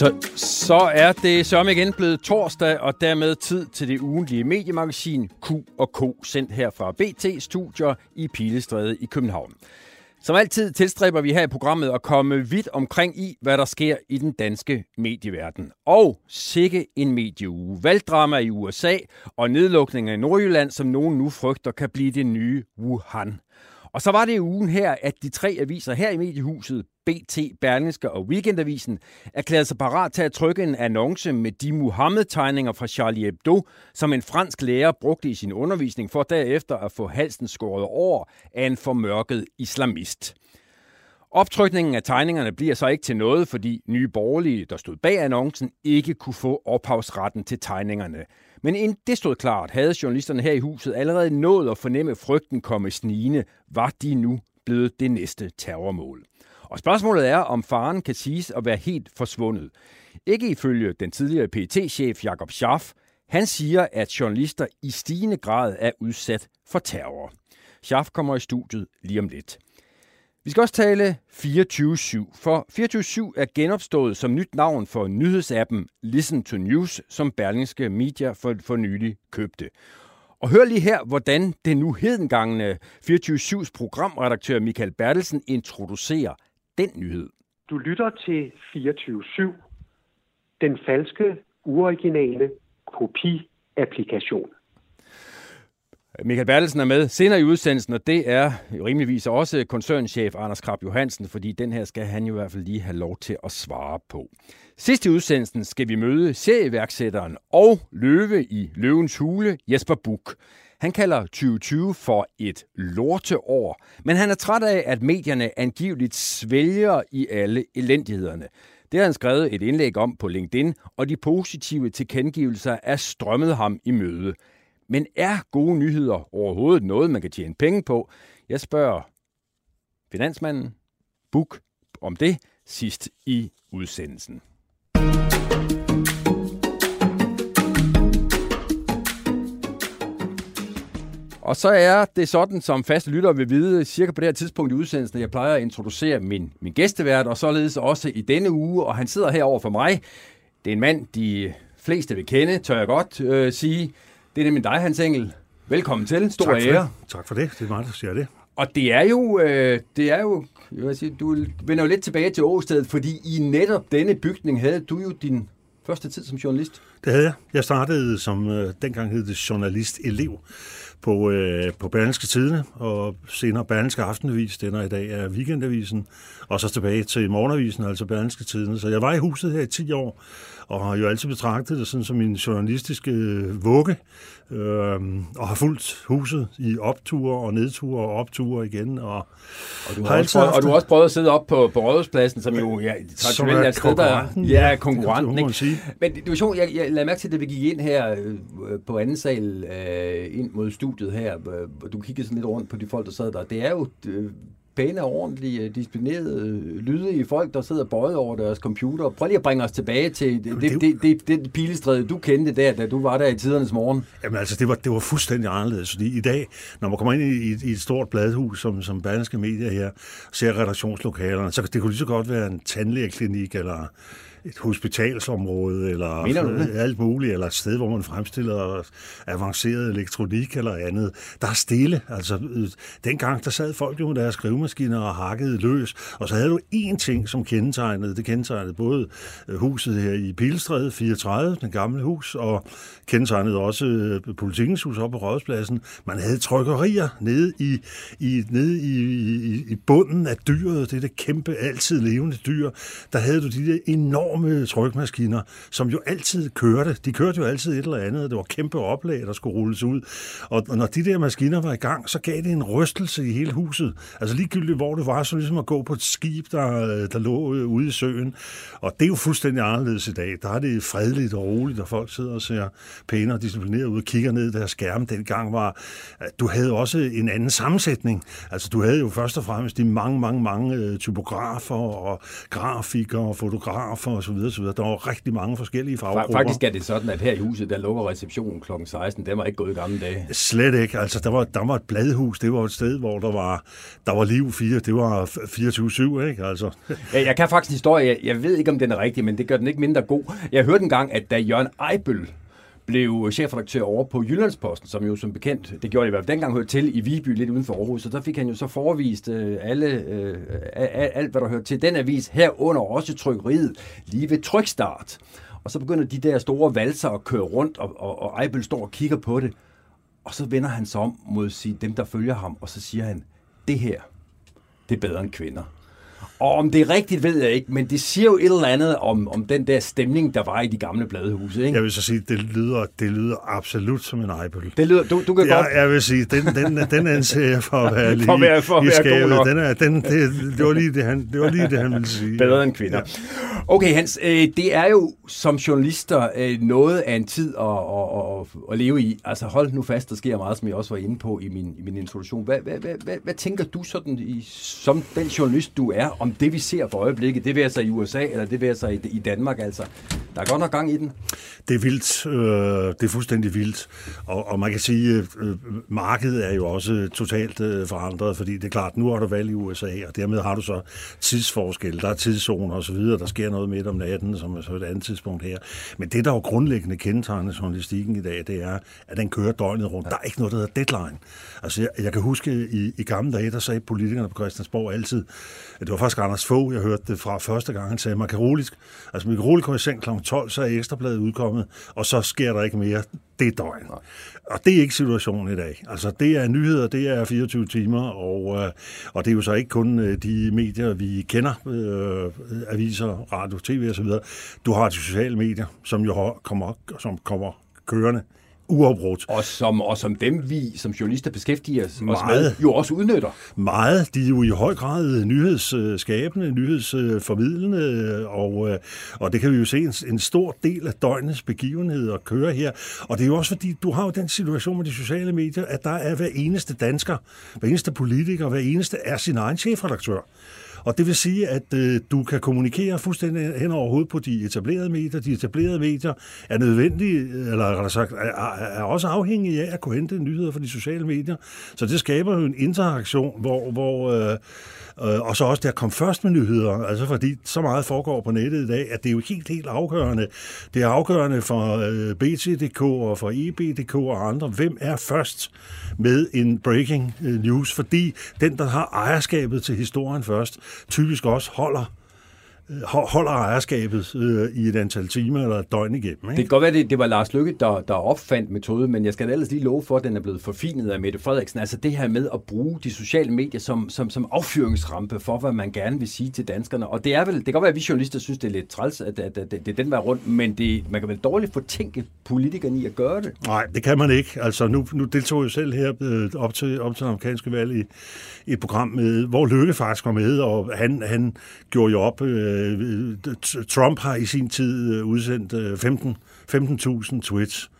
Så, så er det som igen blevet torsdag, og dermed tid til det ugentlige mediemagasin Q og K, sendt her fra BT Studier i Pilestræde i København. Som altid tilstræber vi her i programmet at komme vidt omkring i, hvad der sker i den danske medieverden. Og sikke en medieuge. Valgdrama i USA og nedlukninger i Nordjylland, som nogen nu frygter, kan blive det nye Wuhan. Og så var det i ugen her, at de tre aviser her i mediehuset, BT, Berlingske og Weekendavisen, erklærede sig parat til at trykke en annonce med de Muhammed-tegninger fra Charlie Hebdo, som en fransk lærer brugte i sin undervisning for derefter at få halsen skåret over af en formørket islamist. Optrykningen af tegningerne bliver så ikke til noget, fordi nye borgerlige, der stod bag annoncen, ikke kunne få ophavsretten til tegningerne. Men inden det stod klart, havde journalisterne her i huset allerede nået at fornemme frygten komme snigende. Var de nu blevet det næste terrormål? Og spørgsmålet er, om faren kan siges at være helt forsvundet. Ikke ifølge den tidligere pt chef Jakob Schaff. Han siger, at journalister i stigende grad er udsat for terror. Schaff kommer i studiet lige om lidt. Vi skal også tale 24-7, for 24-7 er genopstået som nyt navn for nyhedsappen Listen to News, som Berlingske Media for, for nylig købte. Og hør lige her, hvordan den nu hedengangne 24-7's programredaktør Michael Bertelsen introducerer den nyhed. Du lytter til 24-7, den falske, uoriginale kopi-applikation. Michael Bertelsen er med senere i udsendelsen, og det er rimeligvis også koncernchef Anders Krab Johansen, fordi den her skal han jo i hvert fald lige have lov til at svare på. Sidst i udsendelsen skal vi møde serieværksætteren og løve i Løvens Hule, Jesper Buk. Han kalder 2020 for et lorteår, men han er træt af, at medierne angiveligt svælger i alle elendighederne. Det har han skrevet et indlæg om på LinkedIn, og de positive tilkendegivelser er strømmet ham i møde. Men er gode nyheder overhovedet noget, man kan tjene penge på? Jeg spørger finansmanden Buk om det sidst i udsendelsen. Og så er det sådan, som faste lyttere vil vide, cirka på det her tidspunkt i udsendelsen, jeg plejer at introducere min, min gæstevært, og således også i denne uge, og han sidder her over for mig. Det er en mand, de fleste vil kende, tør jeg godt øh, sige. Det er nemlig dig, Hans Engel. Velkommen til. Stor tak for ære. Det. Tak for det. Det er meget, der siger det. Og det er jo, øh, det er jo jeg vil sige, du vender jo lidt tilbage til Åstedet, fordi i netop denne bygning havde du jo din første tid som journalist. Det havde jeg. Jeg startede som, øh, dengang hed det journalist-elev på, øh, på Berlingske Tidene, og senere Berlingske Aftenavis, den er i dag er Weekendavisen, og så tilbage til Morgenavisen, altså Berlingske Tidene. Så jeg var i huset her i 10 år, og har jo altid betragtet det sådan som min journalistiske øh, vugge, øh, og har fulgt huset i opture og nedture og opture igen. Og, og, du har, også prøvet, og du har også prøvet at sidde op på, på Rådhuspladsen, som jo ja, traditionelt er sted, der ja, konkurrenten. Det, det, ikke? Men det var sjovt, jeg, jeg lader mærke til, at vi gik ind her øh, på anden sal øh, ind mod studiet her, hvor du kiggede sådan lidt rundt på de folk, der sad der. Det er jo øh, pæne, ordentlige, disciplinerede, lydige folk, der sidder bøjet over deres computer. Prøv lige at bringe os tilbage til det, det, det, det, det pilestræde, du kendte der, da du var der i tidernes morgen. Jamen altså, det var, det var fuldstændig anderledes, fordi i dag, når man kommer ind i, i et stort bladhus, som, som Berlingske Media her, ser redaktionslokalerne, så det kunne lige så godt være en tandlægeklinik, eller et hospitalsområde, eller alt muligt, eller et sted, hvor man fremstiller avanceret elektronik eller andet. Der er stille. Altså, øh, dengang, der sad folk jo med deres skrivemaskiner og hakkede løs, og så havde du én ting, som kendetegnede. Det kendetegnede både øh, huset her i Pilstræde 34, den gamle hus, og kendetegnede også øh, politikens hus oppe på Rådspladsen. Man havde trykkerier nede i, i, nede i, i, i bunden af dyret, det er det kæmpe, altid levende dyr. Der havde du de der enorme enorme trykmaskiner, som jo altid kørte. De kørte jo altid et eller andet. Det var kæmpe oplag, der skulle rulles ud. Og, når de der maskiner var i gang, så gav det en rystelse i hele huset. Altså ligegyldigt, hvor det var, så ligesom at gå på et skib, der, der lå ude i søen. Og det er jo fuldstændig anderledes i dag. Der er det fredeligt og roligt, og folk sidder og ser pæne og disciplineret ud og kigger ned i deres skærme. Dengang var, at du havde også en anden sammensætning. Altså du havde jo først og fremmest de mange, mange, mange øh, typografer og grafikere og fotografer osv. osv. Der var rigtig mange forskellige faggrupper. Faktisk er det sådan, at her i huset, der lukker receptionen kl. 16. Den var ikke gået i gamle dage. Slet ikke. Altså, der var, der var et bladhus. Det var et sted, hvor der var, der var liv 4. Det var 24-7, ikke? Altså. Ja, jeg kan faktisk historie. Jeg, jeg ved ikke, om den er rigtig, men det gør den ikke mindre god. Jeg hørte engang, at da Jørgen Eibøl blev chefredaktør over på Jyllandsposten, som jo som bekendt, det gjorde det i hvert fald dengang, hørte til i Viby, lidt uden for Aarhus, så der fik han jo så forvist øh, alle, øh, alt, hvad der hørte til den avis, herunder også trykkeriet, lige ved trykstart. Og så begynder de der store valser at køre rundt, og, og, og Eibel står og kigger på det. Og så vender han sig om mod sig, dem, der følger ham, og så siger han, det her, det er bedre end kvinder. Og om det er rigtigt, ved jeg ikke, men det siger jo et eller andet om, om den der stemning, der var i de gamle bladehuse. Ikke? Jeg vil så sige, det lyder, det lyder absolut som en ejbøl. Det lyder, du, du kan ja, godt... Jeg vil sige, den, den, den anser jeg for at være lige for at være, for at i skabet. Den er, den, det, det, var lige det, han, det var lige det, han ville sige. Bedre end kvinder. Ja. Okay, Hans, øh, det er jo som journalister øh, noget af en tid at, at, at, at leve i. Altså hold nu fast, der sker meget, som jeg også var inde på i min, i min introduktion. Hvad, hvad, hvad, hvad, hvad tænker du sådan, i, som den journalist, du er, om det, vi ser for øjeblikket? Det vil sig i USA, eller det vil sig i, i Danmark, altså. Der er godt nok gang i den. Det er vildt. Øh, det er fuldstændig vildt. Og, og man kan sige, at øh, markedet er jo også totalt øh, forandret, fordi det er klart, nu har du valg i USA, og dermed har du så tidsforskel, der er tidszoner osv., der sker noget midt om natten, som er så et andet tidspunkt her. Men det, der er jo grundlæggende kendetegnet journalistikken i dag, det er, at den kører døgnet rundt. Der er ikke noget, der hedder deadline. Altså, jeg, jeg kan huske, i, i gamle dage, der sagde politikerne på Christiansborg altid, at det var faktisk Anders Fogh, jeg hørte det fra første gang, han sagde, man kan roligt, altså man kan roligt komme i seng kl. 12, så er ekstrabladet udkommet, og så sker der ikke mere. Det er døgn. Og det er ikke situationen i dag. Altså, det er nyheder, det er 24 timer, og, øh, og det er jo så ikke kun øh, de medier, vi kender, øh, aviser, radio, tv osv. Du har de sociale medier, som jo kommer, som kommer kørende uafbrudt. Og som, og som dem, vi som journalister beskæftiger os meget, med, jo også udnytter. Meget. De er jo i høj grad nyhedsskabende, nyhedsformidlende, og, og det kan vi jo se en, en stor del af døgnets begivenheder køre her. Og det er jo også fordi, du har jo den situation med de sociale medier, at der er hver eneste dansker, hver eneste politiker, hver eneste er sin egen chefredaktør. Og det vil sige, at øh, du kan kommunikere fuldstændig hen over hovedet på de etablerede medier. De etablerede medier er nødvendige, eller rettere sagt, er, er også afhængige af at kunne hente nyheder fra de sociale medier. Så det skaber jo en interaktion, hvor, hvor øh, Øh, og så også der kom først med nyheder, altså fordi så meget foregår på nettet i dag, at det er jo helt, helt afgørende. Det er afgørende for øh, BT.dk og for EB.dk og andre. Hvem er først med en breaking øh, news? Fordi den, der har ejerskabet til historien først, typisk også holder holder ejerskabet øh, i et antal timer eller et døgn igennem. Ikke? Det kan godt være, det, det var Lars Lykke, der, der opfandt metoden, men jeg skal ellers lige love for, at den er blevet forfinet af Mette Frederiksen. Altså det her med at bruge de sociale medier som, som, som affyringsrampe for, hvad man gerne vil sige til danskerne. Og det er vel, det kan godt være, at vi journalister synes, det er lidt træls, at, at, at, at det er den vej rundt, men det, man kan vel dårligt fortænke politikerne i at gøre det. Nej, det kan man ikke. Altså nu, nu deltog jeg selv her øh, op til, op til amerikanske valg i, et program, med, hvor Lykke faktisk var med, og han, han gjorde jo op øh, Øh, Øh, Trump har i sin tid udsendt udsendt 15 øh, 15.000 tweets.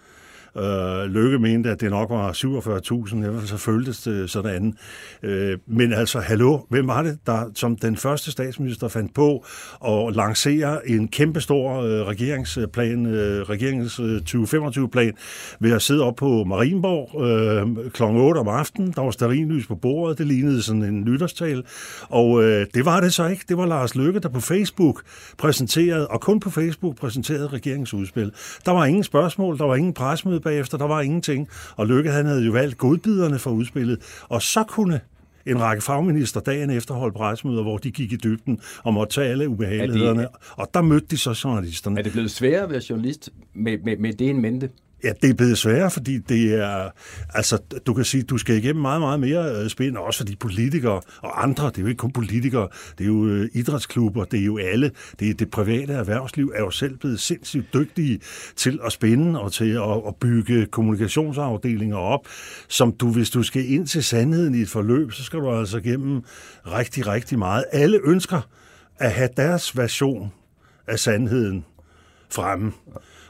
Øh, Lykke mente, at det nok var 47.000, i hvert fald så føltes det sådan. Øh, men altså, hallo, hvem var det, der som den første statsminister fandt på at lancere en kæmpestor øh, regeringsplan, øh, regeringens øh, 2025-plan, ved at sidde op på Marienborg øh, kl. 8 om aftenen. Der var starinlys på bordet, det lignede sådan en nytårstal. Og øh, det var det så ikke. Det var Lars Løkke, der på Facebook præsenterede, og kun på Facebook præsenterede regeringsudspil. Der var ingen spørgsmål, der var ingen presmøde pressemøde bagefter, der var ingenting. Og Lykke han havde jo valgt godbiderne for udspillet, og så kunne en række fagminister dagen efter holdt pressemøder, hvor de gik i dybden og måtte tage alle ubehagelighederne. Det, og der mødte de så journalisterne. Er det blevet sværere at være journalist med, med, med det en mente? Ja, det er blevet sværere, fordi det er, altså, du kan sige, du skal igennem meget, meget mere øh, spænd, også fordi politikere og andre, det er jo ikke kun politikere, det er jo øh, idrætsklubber, det er jo alle, det er det private erhvervsliv, er jo selv blevet sindssygt dygtige til at spænde og til at, at bygge kommunikationsafdelinger op, som du, hvis du skal ind til sandheden i et forløb, så skal du altså igennem rigtig, rigtig meget. Alle ønsker at have deres version af sandheden fremme.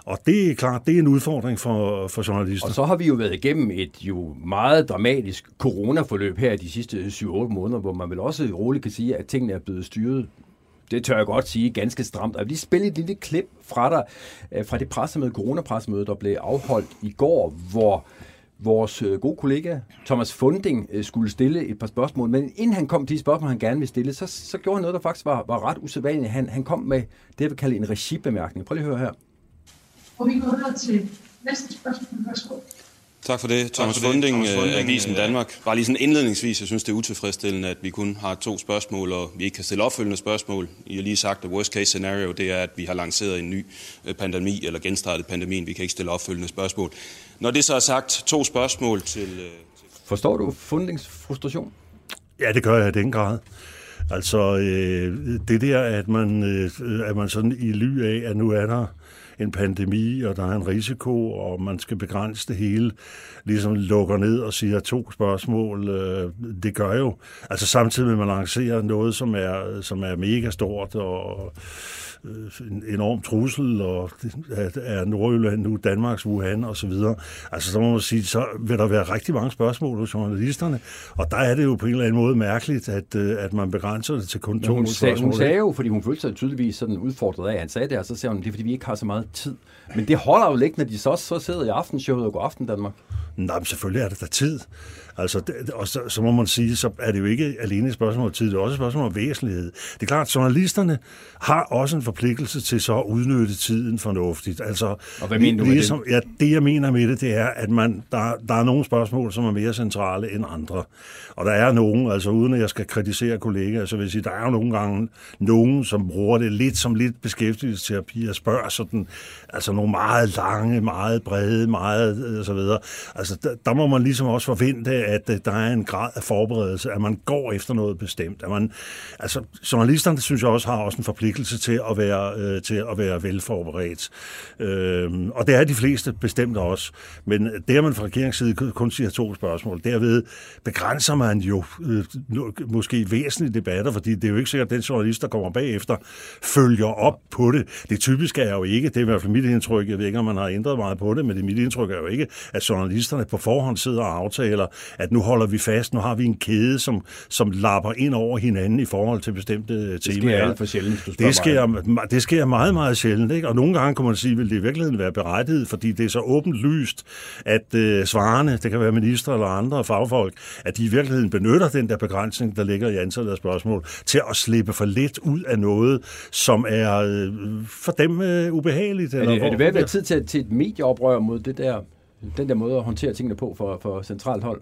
Og det er klart, det er en udfordring for, for journalister. Og så har vi jo været igennem et jo meget dramatisk coronaforløb her de sidste 7-8 måneder, hvor man vel også roligt kan sige, at tingene er blevet styret det tør jeg godt sige, ganske stramt. Jeg vil lige spille et lille klip fra dig, øh, fra det pressemøde, coronapressemøde, der blev afholdt i går, hvor vores øh, gode kollega Thomas Funding øh, skulle stille et par spørgsmål, men inden han kom til de spørgsmål, han gerne ville stille, så, så gjorde han noget, der faktisk var, var ret usædvanligt. Han, han kom med det, jeg vil kalde en regibemærkning. Prøv lige at høre her. Og vi går videre til næste spørgsmål. Værsgo. Tak for det. Thomas Funding, øh, Avisen Danmark. Bare lige sådan indledningsvis, jeg synes, det er utilfredsstillende, at vi kun har to spørgsmål, og vi ikke kan stille opfølgende spørgsmål. I har lige sagt, at worst case scenario, det er, at vi har lanceret en ny øh, pandemi, eller genstartet pandemien. Vi kan ikke stille opfølgende spørgsmål. Når det så er sagt, to spørgsmål til... til... Forstår du Fundings frustration? Ja, det gør jeg i den grad. Altså, øh, det der, at man, øh, at man sådan i ly af, at nu er der en pandemi, og der er en risiko, og man skal begrænse det hele, ligesom lukker ned og siger to spørgsmål. Øh, det gør jo, altså samtidig med, at man lancerer noget, som er, som er mega stort, og en enorm trussel, og det er Nordjylland nu Danmarks Wuhan og så videre. Altså, så må man sige, så vil der være rigtig mange spørgsmål hos journalisterne, og der er det jo på en eller anden måde mærkeligt, at, øh, at man begrænser det til kun to hun spørgsmål. Sagde, hun sagde jo, fordi hun følte sig tydeligvis sådan udfordret af, at han sagde det, og så sagde hun, det er fordi, vi ikke har så meget tid. Men det holder jo ikke, når de så, så sidder i aftenshowet og går aften Danmark. Nej, men selvfølgelig er det der tid. Altså, det, og så, så må man sige, så er det jo ikke alene et spørgsmål om tid, det er også et spørgsmål om væsentlighed. Det er klart, at journalisterne har også en forpligtelse til så at udnytte tiden fornuftigt. Altså, og hvad mener du med ligesom, det? Ja, det jeg mener med det, det er, at man, der, der er nogle spørgsmål, som er mere centrale end andre. Og der er nogen, altså uden at jeg skal kritisere kollegaer, så vil jeg sige, der er jo nogle gange nogen, som bruger det lidt som lidt beskæftigelsesterapi og spørger sådan, altså nogle meget lange, meget brede, meget øh, så videre. Altså der, der må man ligesom også forvente, at øh, der er en grad af forberedelse, at man går efter noget bestemt. At man, altså journalisterne, synes jeg også, har også en forpligtelse til at være, øh, til at være velforberedt. Øh, og det er de fleste bestemt også. Men det, at man fra regeringsside kun siger to spørgsmål, derved begrænser man jo øh, måske væsentlige debatter, fordi det er jo ikke sikkert, at den journalist, der kommer bagefter, følger op på det. Det typiske er jo ikke, det er i hvert fald mit indtryk, jeg ved ikke, om man har ændret meget på det, men det mit indtryk er jo ikke, at journalisterne på forhånd sidder og aftaler, at nu holder vi fast, nu har vi en kæde, som, som lapper ind over hinanden i forhold til bestemte temaer. Det sker alt for sjældent, det sker, det sker meget, meget sjældent, ikke? og nogle gange kan man sige, vil det i virkeligheden være berettiget, fordi det er så åbent lyst, at øh, svarene, det kan være minister eller andre fagfolk, at de i virkeligheden benytter den der begrænsning, der ligger i antallet af spørgsmål, til at slippe for let ud af noget, som er øh, for dem øh, ubehageligt. Eller er det, er det ved at være tid til, til et medieoprør mod det der, den der måde at håndtere tingene på for, for centralt hold?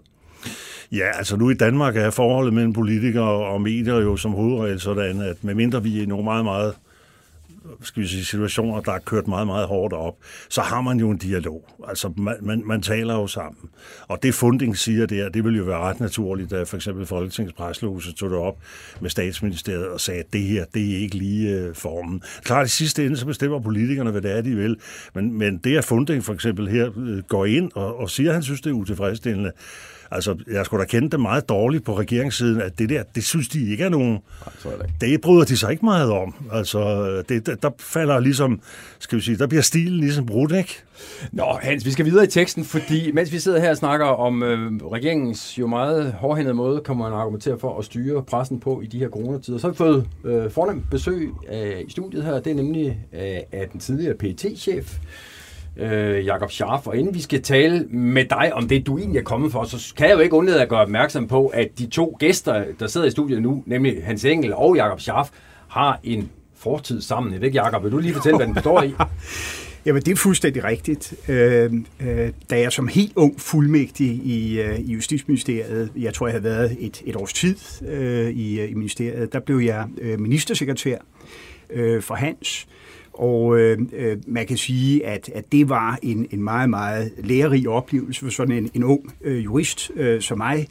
Ja, altså nu i Danmark er forholdet mellem politikere og medier jo som hovedregel sådan, at medmindre vi er nogle meget, meget skal vi sige, situationer, der er kørt meget, meget hårdt op, så har man jo en dialog. Altså, man, man, man taler jo sammen. Og det funding siger der, det ville jo være ret naturligt, da for eksempel Folketingets Presslose tog det op med statsministeriet og sagde, at det her, det er ikke lige uh, formen. Klart, i sidste ende, så bestemmer politikerne, hvad det er, de vil. Men, men det, at funding for eksempel her øh, går ind og, og siger, at han synes, det er utilfredsstillende, Altså, jeg skulle da kende det meget dårligt på regeringssiden, at det der, det synes de ikke er nogen... Nej, det, det bryder de sig ikke meget om. Altså, det, der falder ligesom, skal vi sige, der bliver stilen ligesom brudt, ikke? Nå, Hans, vi skal videre i teksten, fordi mens vi sidder her og snakker om øh, regeringens jo meget hårdhændede måde, kommer man argumentere for at styre pressen på i de her coronatider, så har vi fået øh, fornemt besøg øh, i studiet her. Det er nemlig øh, af den tidligere PT-chef, øh, Jakob Scharf. Og inden vi skal tale med dig om det, du egentlig er kommet for, så kan jeg jo ikke undlade at gøre opmærksom på, at de to gæster, der sidder i studiet nu, nemlig Hans Engel og Jakob Scharf, har en fortid sammen. Jeg ved ikke, Jacob, vil du lige fortælle, hvad den består i? Jamen, det er fuldstændig rigtigt. Øh, øh, da jeg som helt ung fuldmægtig i, øh, i Justitsministeriet, jeg tror, jeg havde været et, et års tid øh, i, øh, i ministeriet, der blev jeg øh, ministersekretær øh, for Hans. Og øh, øh, man kan sige, at, at det var en, en meget, meget lærerig oplevelse for sådan en, en ung øh, jurist øh, som mig.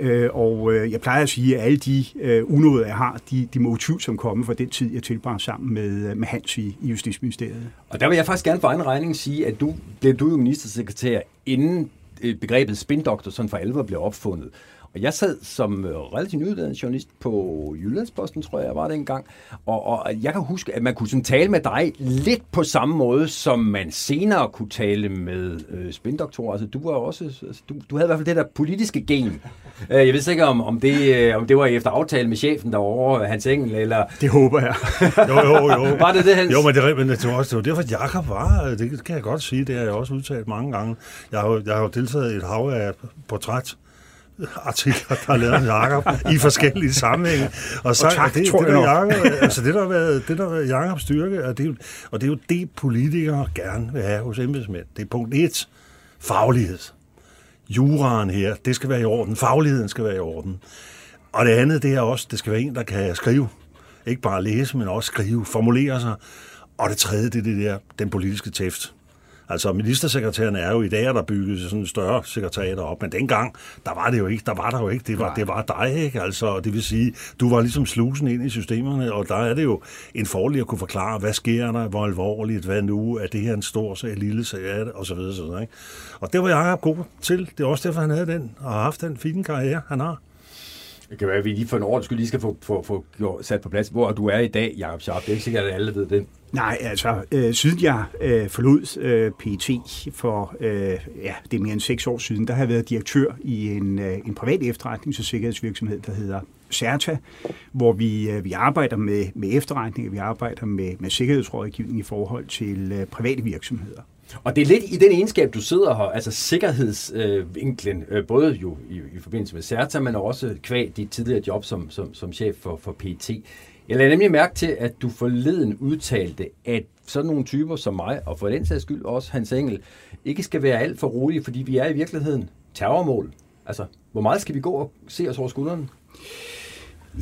Øh, og øh, jeg plejer at sige, at alle de øh, unåder, jeg har, de, de må som komme fra den tid, jeg tilbragte sammen med, øh, med Hans i, i Justitsministeriet. Og der vil jeg faktisk gerne for egen regning sige, at du blev du jo ministersekretær, inden øh, begrebet spindoktor sådan for alvor blev opfundet. Og jeg sad som øh, relativt nyuddannet journalist på Jyllandsposten, tror jeg, jeg var det engang. Og, og jeg kan huske, at man kunne sådan tale med dig lidt på samme måde, som man senere kunne tale med øh, spindoktorer. Altså, du var også, altså, du, du havde i hvert fald det der politiske gen. Øh, jeg ved ikke, om, om, det, øh, om det var efter aftale med chefen derovre, Hans Engel, eller... Det håber jeg. jo, jo, jo. Var det det, Hans? Jo, men det, men det var også det var derfor, Jakob var. Det kan jeg godt sige. Det har jeg også udtalt mange gange. Jeg har, jeg har jo deltaget i et hav af portræt artikler, der er lavet Jacob i forskellige sammenhænge. Og, så, og tak, det, tror det, der Jacob, altså det, der har været, det, der har været Jacobs styrke, og det, er, og det er jo det, politikere gerne vil have hos embedsmænd. Det er punkt et, faglighed. Juraen her, det skal være i orden. Fagligheden skal være i orden. Og det andet, det er også, det skal være en, der kan skrive. Ikke bare læse, men også skrive, formulere sig. Og det tredje, det er det der, den politiske tæft. Altså ministersekretæren er jo i dag, der bygget sådan en større sekretariat op, men dengang, der var det jo ikke, der var der jo ikke, det var, det var dig, ikke? Altså, det vil sige, du var ligesom slusen ind i systemerne, og der er det jo en fordel at kunne forklare, hvad sker der, hvor alvorligt, hvad nu, er det her en stor sag, en lille sag, og så videre, så videre, ikke? Og det var jeg god til, det er også derfor, han havde den, og har haft den fine karriere, han har. Det kan være, at vi lige for en år skulle lige skal få, få, få sat på plads, hvor du er i dag, Jacob Schaap. Det er ikke sikkert, at alle ved det. Nej, altså, øh, siden jeg øh, forlod øh, PET for, øh, ja, det er mere end seks år siden, der har jeg været direktør i en, øh, en privat efterretnings- og sikkerhedsvirksomhed, der hedder CERTA, hvor vi, øh, vi arbejder med, med efterretning, vi arbejder med, med sikkerhedsrådgivning i forhold til øh, private virksomheder. Og det er lidt i den egenskab, du sidder her, altså sikkerhedsvinklen, øh, både jo i, i forbindelse med CERTA, men også kvæg dit tidligere job som, som, som chef for, for PET. Jeg lader nemlig mærke til, at du forleden udtalte, at sådan nogle typer som mig, og for den sags skyld også Hans Engel, ikke skal være alt for rolige, fordi vi er i virkeligheden terrormål. Altså, hvor meget skal vi gå og se os over skulderen?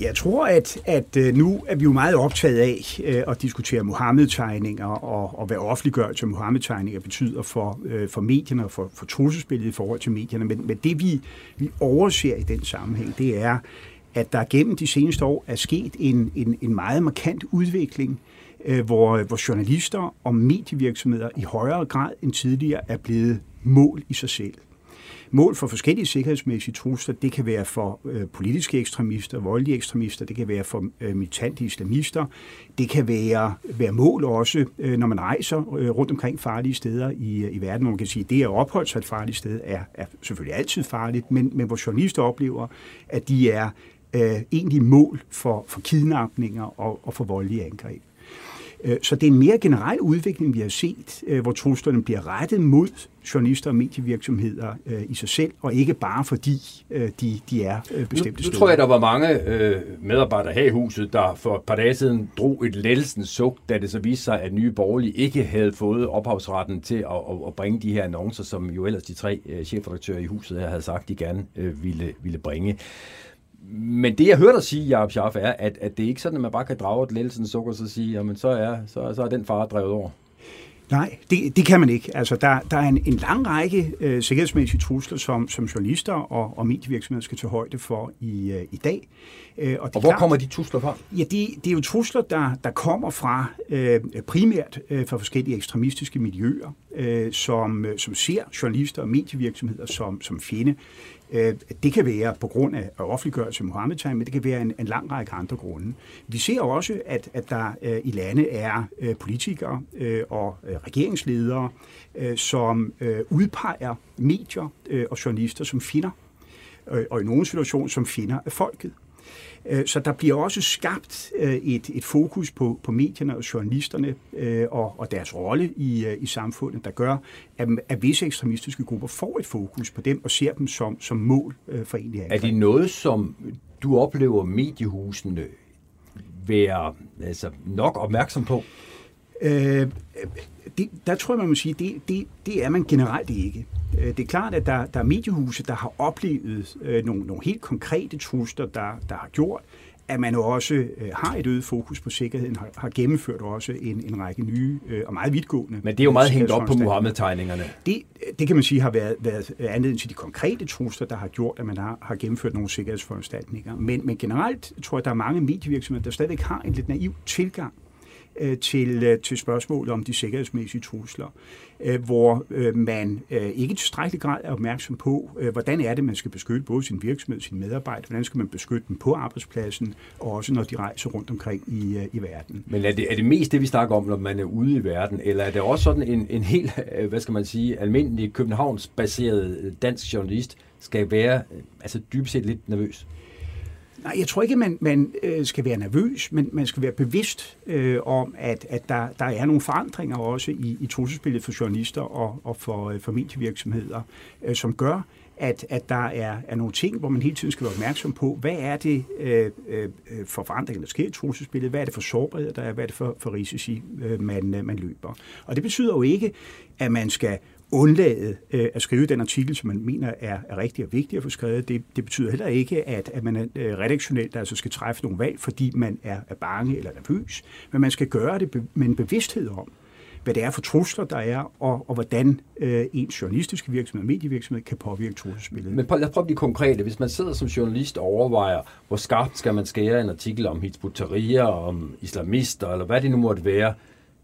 Jeg tror, at, at øh, nu er vi jo meget optaget af øh, at diskutere Mohammed-tegninger og, og hvad offentliggørelse af Mohammed-tegninger betyder for, øh, for medierne og for, for trusselsbilledet i forhold til medierne. Men, men det, vi, vi overser i den sammenhæng, det er, at der gennem de seneste år er sket en, en, en meget markant udvikling, øh, hvor, hvor journalister og medievirksomheder i højere grad end tidligere er blevet mål i sig selv. Mål for forskellige sikkerhedsmæssige trusler, det kan være for øh, politiske ekstremister, voldelige ekstremister, det kan være for øh, militante islamister, det kan være, være mål også, øh, når man rejser øh, rundt omkring farlige steder i, øh, i verden, hvor man kan sige, at det at opholde sig et farligt sted er, er selvfølgelig altid farligt, men, men hvor journalister oplever, at de er øh, egentlig mål for, for kidnapninger og, og for voldelige angreb. Øh, så det er en mere generel udvikling, vi har set, øh, hvor truslerne bliver rettet mod journalister og medievirksomheder øh, i sig selv, og ikke bare fordi de, de er bestemte nu, nu tror jeg, der var mange øh, medarbejdere her i huset, der for et par dage siden drog et lettelsens suk, da det så viste sig, at nye borgerlige ikke havde fået ophavsretten til at, at, at bringe de her annoncer, som jo ellers de tre chefredaktører i huset her havde sagt, de gerne øh, ville, ville bringe. Men det, jeg hørte dig sige, Jacob Schaff, er, at, at det er ikke sådan, at man bare kan drage et lettelsens sukker og så sige, jamen så er, så, så er den far drevet over. Nej, det, det kan man ikke. Altså, der, der er en, en lang række øh, sikkerhedsmæssige trusler, som, som journalister og, og medievirksomheder skal tage højde for i, øh, i dag. Øh, og, og hvor klart, kommer de trusler fra? Ja, det, det er jo trusler, der, der kommer fra øh, primært øh, fra forskellige ekstremistiske miljøer, øh, som, øh, som ser journalister og medievirksomheder som, som fjende. Øh, det kan være på grund af offentliggørelse af mohammed men det kan være en, en lang række andre grunde. Vi ser også, at, at der øh, i lande er øh, politikere og regeringsledere, som udpeger medier og journalister som finder, og i nogle situationer som finder af folket. Øh, så der bliver også skabt øh, et, et fokus på, på medierne og journalisterne øh, og, og deres rolle i, i samfundet, der gør, at, at visse ekstremistiske grupper får et fokus på dem og ser dem som, som mål for egentlig angreb. Er det noget, som du oplever mediehusene være altså, nok opmærksom på? Øh, det, der tror jeg, man må sige, det, det, det er man generelt ikke. Øh, det er klart, at der, der er mediehuse, der har oplevet øh, nogle, nogle helt konkrete trusler, der, der har gjort, at man også øh, har et øget fokus på sikkerheden, har, har gennemført også en, en række nye øh, og meget vidtgående... Men det er jo meget hængt op på Mohammed-tegningerne. Det, det kan man sige har været, været anledning til de konkrete trusler, der har gjort, at man har, har gennemført nogle sikkerhedsforanstaltninger. Men, men generelt tror jeg, at der er mange medievirksomheder, der stadig har en lidt naiv tilgang Øh, til, øh, til spørgsmålet om de sikkerhedsmæssige trusler, øh, hvor man ikke i tilstrækkelig grad er opmærksom på, hvordan er det, man skal beskytte både sin virksomhed og sine medarbejdere, hvordan skal man beskytte dem på arbejdspladsen, og også når de rejser rundt omkring i, i verden. Men er det, er det mest det, vi snakker om, når man er ude i verden, eller er det også sådan en, en helt, hvad skal man sige, almindelig Københavns-baseret dansk journalist, skal være altså dybest set lidt nervøs? Nej, jeg tror ikke, man, man øh, skal være nervøs, men man skal være bevidst øh, om, at, at der, der er nogle forandringer også i, i trusselsbilledet for journalister og, og for, øh, for medievirksomheder, øh, som gør, at, at der er, er nogle ting, hvor man hele tiden skal være opmærksom på, hvad er det øh, øh, øh for forandringer, der sker i trusselsbilledet, hvad er det for sårbarhed, der er, hvad er det for, for risici, øh, man, øh, man løber. Og det betyder jo ikke, at man skal undlade øh, at skrive den artikel, som man mener er, er rigtig og vigtig at få skrevet. Det, det betyder heller ikke, at, at man er øh, redaktionelt altså skal træffe nogle valg, fordi man er, er bange eller nervøs. Men man skal gøre det be, med en bevidsthed om, hvad det er for trusler, der er, og, og hvordan øh, ens journalistiske virksomhed og medievirksomhed kan påvirke trusselsbilledet. Men lad os prøve at blive konkrete. Hvis man sidder som journalist og overvejer, hvor skarpt skal man skære en artikel om Hizb om islamister, eller hvad det nu måtte være,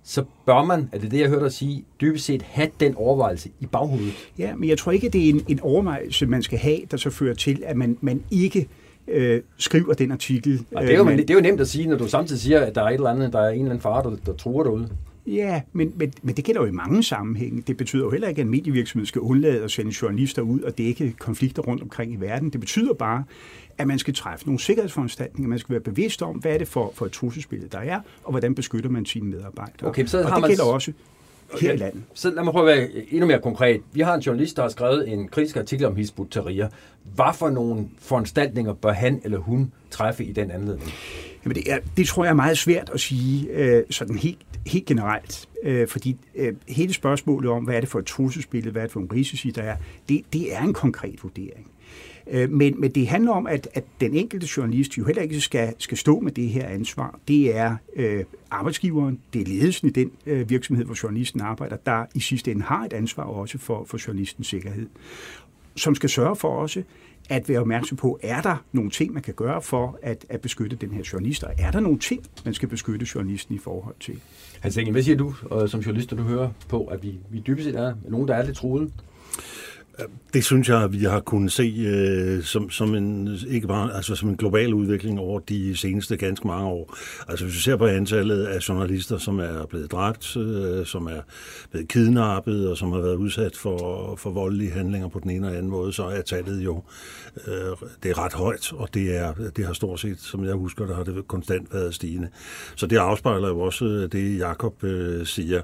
så bør man, er det det, jeg hørte dig sige, dybest set have den overvejelse i baghovedet? Ja, men jeg tror ikke, det er en, en overvejelse, man skal have, der så fører til, at man, man ikke øh, skriver den artikel. Og det, er jo, man, det er jo nemt at sige, når du samtidig siger, at der er et eller andet, der er en eller anden far, der, der truer derude. Ja, men, men, men det gælder jo i mange sammenhænge. Det betyder jo heller ikke, at en medievirksomhed skal undlade at sende journalister ud og dække konflikter rundt omkring i verden. Det betyder bare, at man skal træffe nogle sikkerhedsforanstaltninger. Man skal være bevidst om, hvad er det for, for et trusselsbillede, der er, og hvordan beskytter man sine medarbejdere. Okay, så og har det man... gælder også her i landet. Så lad mig prøve at være endnu mere konkret. Vi har en journalist, der har skrevet en kritisk artikel om Hizb ut-Tahrir. Hvad for nogle foranstaltninger bør han eller hun træffe i den anledning? Jamen det, er, det tror jeg er meget svært at sige øh, sådan helt, helt generelt, øh, fordi øh, hele spørgsmålet om, hvad er det for et trusselsbillede, hvad er det for en risici, der er, det, det er en konkret vurdering. Øh, men, men det handler om, at, at den enkelte journalist jo heller ikke skal, skal stå med det her ansvar. Det er øh, arbejdsgiveren, det er ledelsen i den øh, virksomhed, hvor journalisten arbejder, der i sidste ende har et ansvar også for, for journalistens sikkerhed, som skal sørge for også, at være opmærksom på, er der nogle ting, man kan gøre for at, at beskytte den her journalist, og er der nogle ting, man skal beskytte journalisten i forhold til? Hans Engel, hvad siger du øh, som journalist, du hører på, at vi, vi dybest set er nogen, der er lidt truet? Det synes jeg, at vi har kunnet se øh, som, som, en, ikke bare, altså som en global udvikling over de seneste ganske mange år. Altså hvis vi ser på antallet af journalister, som er blevet dræbt, øh, som er blevet kidnappet og som har været udsat for, for voldelige handlinger på den ene eller anden måde, så er tallet jo øh, det er ret højt, og det, er, det har stort set, som jeg husker, der har det konstant været stigende. Så det afspejler jo også øh, det, Jakob øh, siger.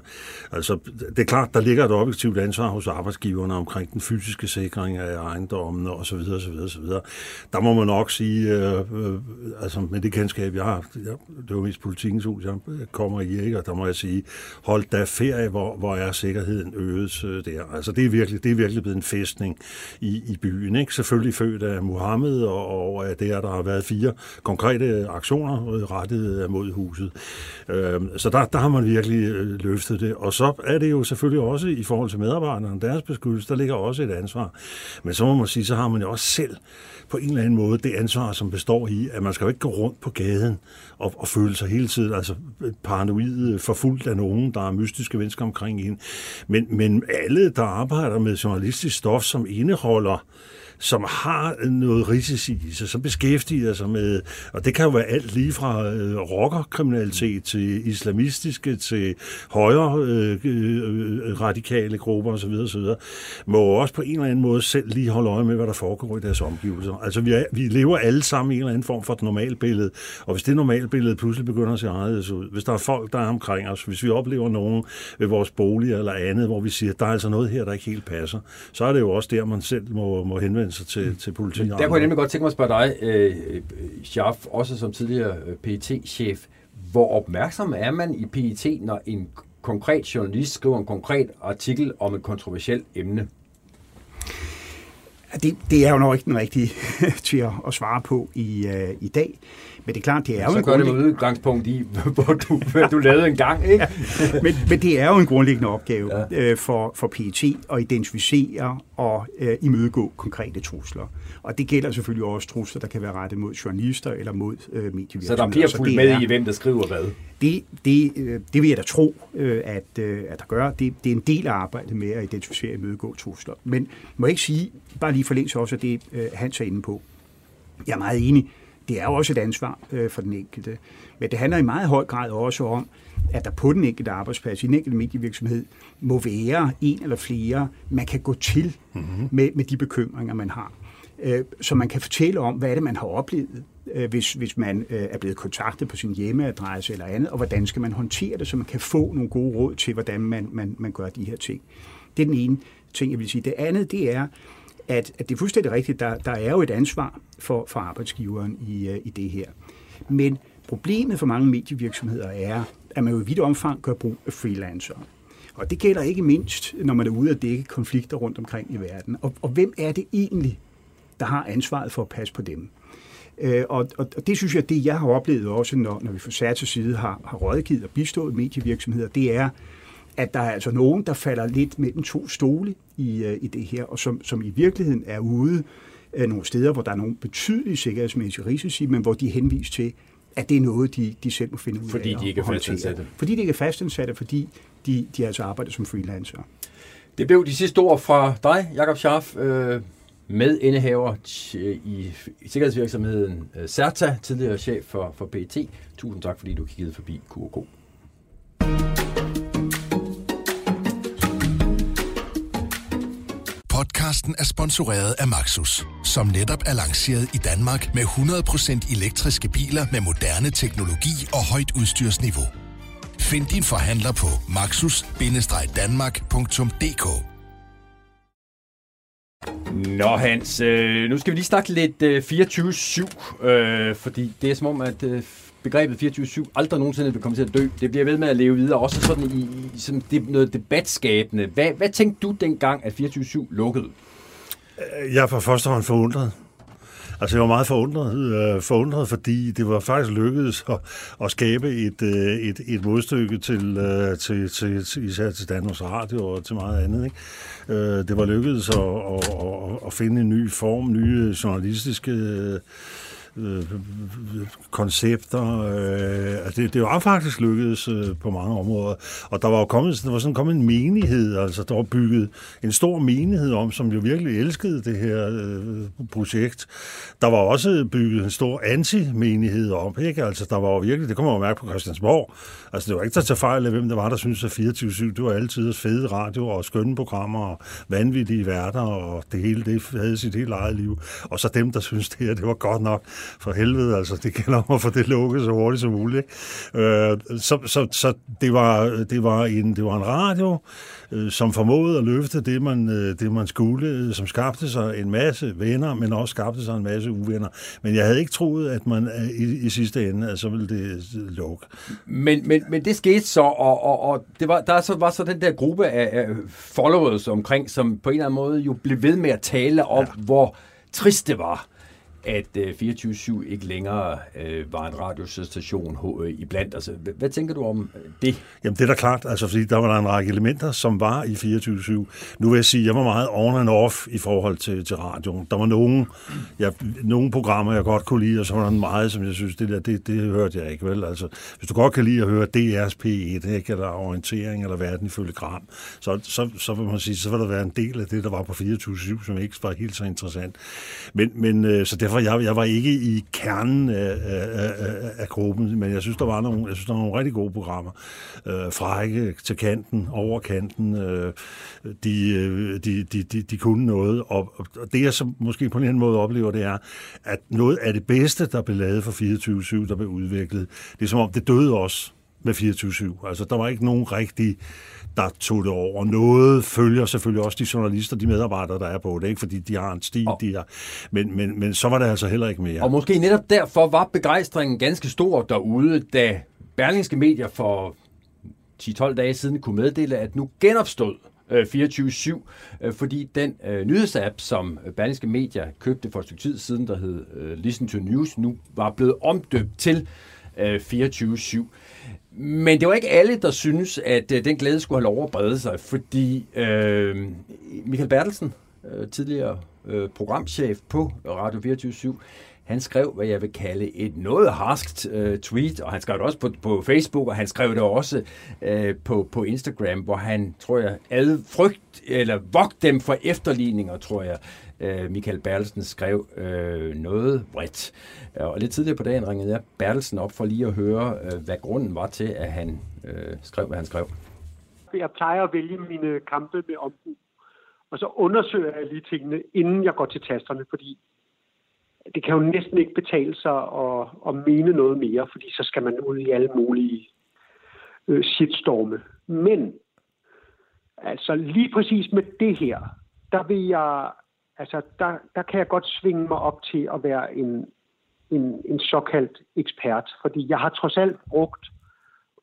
Altså det er klart, der ligger et objektivt ansvar hos arbejdsgiverne omkring den fysiske fysiske sikring af ejendommene og så videre, så videre, så videre. Der må man nok sige, øh, øh, altså med det kendskab, jeg har, jeg, det var mest politikens hus, jeg kommer i, ikke? og der må jeg sige, hold da ferie, hvor, hvor er sikkerheden øget øh, der. Altså det er virkelig, det er virkelig blevet en festning i, i byen. Ikke? Selvfølgelig født af Mohammed, og, og af det, at der har været fire konkrete aktioner rettet mod huset. Øh, så der, der har man virkelig øh, løftet det. Og så er det jo selvfølgelig også i forhold til medarbejderne, deres beskyttelse, der ligger også et ansvar. Men så må man sige, så har man jo også selv på en eller anden måde det ansvar, som består i, at man skal jo ikke gå rundt på gaden og, og føle sig hele tiden altså paranoid, øh, forfulgt af nogen, der er mystiske mennesker omkring en. Men, men alle, der arbejder med journalistisk stof, som indeholder som har noget risici i sig, som beskæftiger sig med, og det kan jo være alt lige fra øh, rockerkriminalitet til islamistiske, til højre øh, øh, radikale grupper osv., osv., må også på en eller anden måde selv lige holde øje med, hvad der foregår i deres omgivelser. Altså vi, er, vi lever alle sammen i en eller anden form for et normalbillede, og hvis det normalbillede pludselig begynder at se anderledes ud, hvis der er folk, der er omkring os, hvis vi oplever nogen ved vores bolig eller andet, hvor vi siger, at der er altså noget her, der ikke helt passer, så er det jo også der, man selv må, må henvende henvende sig til, til politiet. Der kunne jeg nemlig godt tænke mig at spørge dig, øh, Schaff, også som tidligere øh, pet chef hvor opmærksom er man i PET, når en konkret journalist skriver en konkret artikel om et kontroversielt emne? Det, det er jo nok ikke den rigtige til at, svare på i, uh, i dag. Men det er klart, det er jo Så en gør det med udgangspunkt i, hvor du, hvad du lavede en gang, ikke? men, men det er jo en grundlæggende opgave ja. øh, for, for PET at identificere og øh, imødegå konkrete trusler. Og det gælder selvfølgelig også trusler, der kan være rettet mod journalister eller mod øh, medievirksomheder. Så der bliver fuldt med er- i, hvem der skriver hvad. Det, det, øh, det vil jeg da tro, øh, at, øh, at der gør. Det, det er en del af arbejdet med at identificere og imødegå trusler. Men må jeg ikke sige, bare lige forlænge også af det, øh, Hans er inde på. Jeg er meget enig. Det er jo også et ansvar øh, for den enkelte. Men det handler i meget høj grad også om, at der på den enkelte arbejdsplads, i den enkelte medievirksomhed, må være en eller flere, man kan gå til mm-hmm. med, med de bekymringer, man har. Øh, så man kan fortælle om, hvad er det, man har oplevet, øh, hvis, hvis man øh, er blevet kontaktet på sin hjemmeadresse eller andet, og hvordan skal man håndtere det, så man kan få nogle gode råd til, hvordan man, man, man gør de her ting. Det er den ene ting, jeg vil sige. Det andet, det er, at, at det er fuldstændig rigtigt, der, der er jo et ansvar for, for arbejdsgiveren i, øh, i det her. Men problemet for mange medievirksomheder er, at man jo i vidt omfang gør brug af freelancere. Og det gælder ikke mindst, når man er ude at dække konflikter rundt omkring i verden. Og, og hvem er det egentlig, der har ansvaret for at passe på dem? Øh, og, og, og det synes jeg, det jeg har oplevet også, når, når vi fra SATs side har, har rådgivet og bistået medievirksomheder, det er, at der er altså nogen, der falder lidt mellem to stole i, øh, i det her, og som, som i virkeligheden er ude øh, nogle steder, hvor der er nogle betydelige sikkerhedsmæssige risici, men hvor de er henvist til, at det er noget, de, de selv må finde ud Fordi af. de ikke er fastansatte. Fordi de ikke er fastansatte, fordi de, de altså arbejder som freelancer. Det blev de sidste ord fra dig, Jakob Scharf, øh, medindehaver t- i, i sikkerhedsvirksomheden øh, CERTA, tidligere chef for, for PET. Tusind tak, fordi du kiggede forbi Q&K. Podcasten er sponsoreret af Maxus, som netop er lanceret i Danmark med 100% elektriske biler med moderne teknologi og højt udstyrsniveau. Find din forhandler på maxus-danmark.dk Nå Hans, øh, nu skal vi lige snakke lidt øh, 24-7, øh, fordi det er som om, at øh, begrebet 24-7 aldrig nogensinde vil komme til at dø. Det bliver ved med at leve videre, også sådan i, i sådan det, noget debatskabende. Hvad, hvad tænkte du dengang, at 24-7 lukkede? Øh, jeg er for første hånd forundret. Altså, jeg var meget forundret, øh, forundret fordi det var faktisk lykkedes at, at skabe et, øh, et, et modstykke til, øh, til, til, til, især til Danmarks Radio og til meget andet. Ikke? Øh, det var lykkedes at, at, at, at finde en ny form, nye journalistiske øh, øh, koncepter. Øh, altså det, det var faktisk lykkedes øh, på mange områder. Og der var jo kommet, der var sådan kommet en menighed, altså der var bygget en stor menighed om, som jo virkelig elskede det her øh, projekt. Der var også bygget en stor anti-menighed om, ikke? Altså der var jo virkelig, det kommer man jo mærke på Christiansborg. Altså det var ikke til at tage fejl af, hvem der var, der syntes, at 24-7, det var altid fede radio og skønne programmer og vanvittige værter, og det hele, det havde sit helt eget liv. Og så dem, der synes det her, det var godt nok for helvede, altså det gælder om at få det lukket så hurtigt som muligt. ikke? Øh, så så, så det, var, det, var en, det var en radio, øh, som formåede at løfte det man, øh, det, man skulle, øh, som skabte sig en masse venner, men også skabte sig en masse uvenner. Men jeg havde ikke troet, at man i, i sidste ende, at så ville det lukke. Men, men, men det skete så, og, og, og det var, der så, var så den der gruppe af, af followers omkring, som på en eller anden måde jo blev ved med at tale om, ja. hvor trist det var, at øh, 24-7 ikke længere øh, var en radiostation øh, i blandt. Altså, hvad, hvad tænker du om øh, det? Jamen det er da klart, altså fordi der var der en række elementer, som var i 24-7. Nu vil jeg sige, at jeg var meget on and off i forhold til, til radioen. Der var nogle, jeg, nogle programmer, jeg godt kunne lide, og så var der meget, som jeg synes, det der, det, det hørte jeg ikke vel. Altså, hvis du godt kan lide at høre DR's P1, ikke, eller orientering, eller verden ifølge Gram, så, så, så vil man sige, så vil der være en del af det, der var på 24-7, som ikke var helt så interessant. Men, men øh, så derfor, jeg, jeg var ikke i kernen af, af, af, af gruppen, men jeg synes, der var nogle, jeg synes, der var nogle rigtig gode programmer. Øh, frække til kanten, over kanten, øh, de, øh, de, de, de, de kunne noget. Og, og det, jeg så måske på en eller anden måde oplever, det er, at noget af det bedste, der blev lavet for 24-7, der blev udviklet, det er som om, det døde også med 24-7. Altså, der var ikke nogen rigtig der tog det over. Noget følger selvfølgelig også de journalister, de medarbejdere, der er på det, ikke? fordi de har en stil, Og- de har. Men, men, men så var det altså heller ikke mere. Og måske netop derfor var begejstringen ganske stor derude, da Berlingske Medier for 10-12 dage siden kunne meddele, at nu genopstod øh, 24-7, øh, fordi den øh, nyhedsapp, som Berlingske Media købte for et stykke tid siden, der hed øh, Listen to News, nu var blevet omdøbt til øh, 24-7. Men det var ikke alle, der synes, at øh, den glæde skulle have lov at brede sig, fordi øh, Michael Bertelsen, øh, tidligere øh, programchef på Radio 24 han skrev, hvad jeg vil kalde et noget harskt øh, tweet, og han skrev det også på, på Facebook, og han skrev det også øh, på, på Instagram, hvor han, tror jeg, ad frygt, eller vogt dem for efterligninger, tror jeg, øh, Michael Bertelsen skrev øh, noget bredt. Øh, og lidt tidligere på dagen ringede jeg Bertelsen op for lige at høre, øh, hvad grunden var til, at han øh, skrev, hvad han skrev. Jeg plejer at vælge mine kampe med ombrug, og så undersøger jeg lige tingene, inden jeg går til tasterne, fordi det kan jo næsten ikke betale sig at, at mene noget mere, fordi så skal man ud i alle mulige øh, shitstorme. Men altså lige præcis med det her, der vil jeg, altså der, der kan jeg godt svinge mig op til at være en, en, en såkaldt ekspert, fordi jeg har trods alt brugt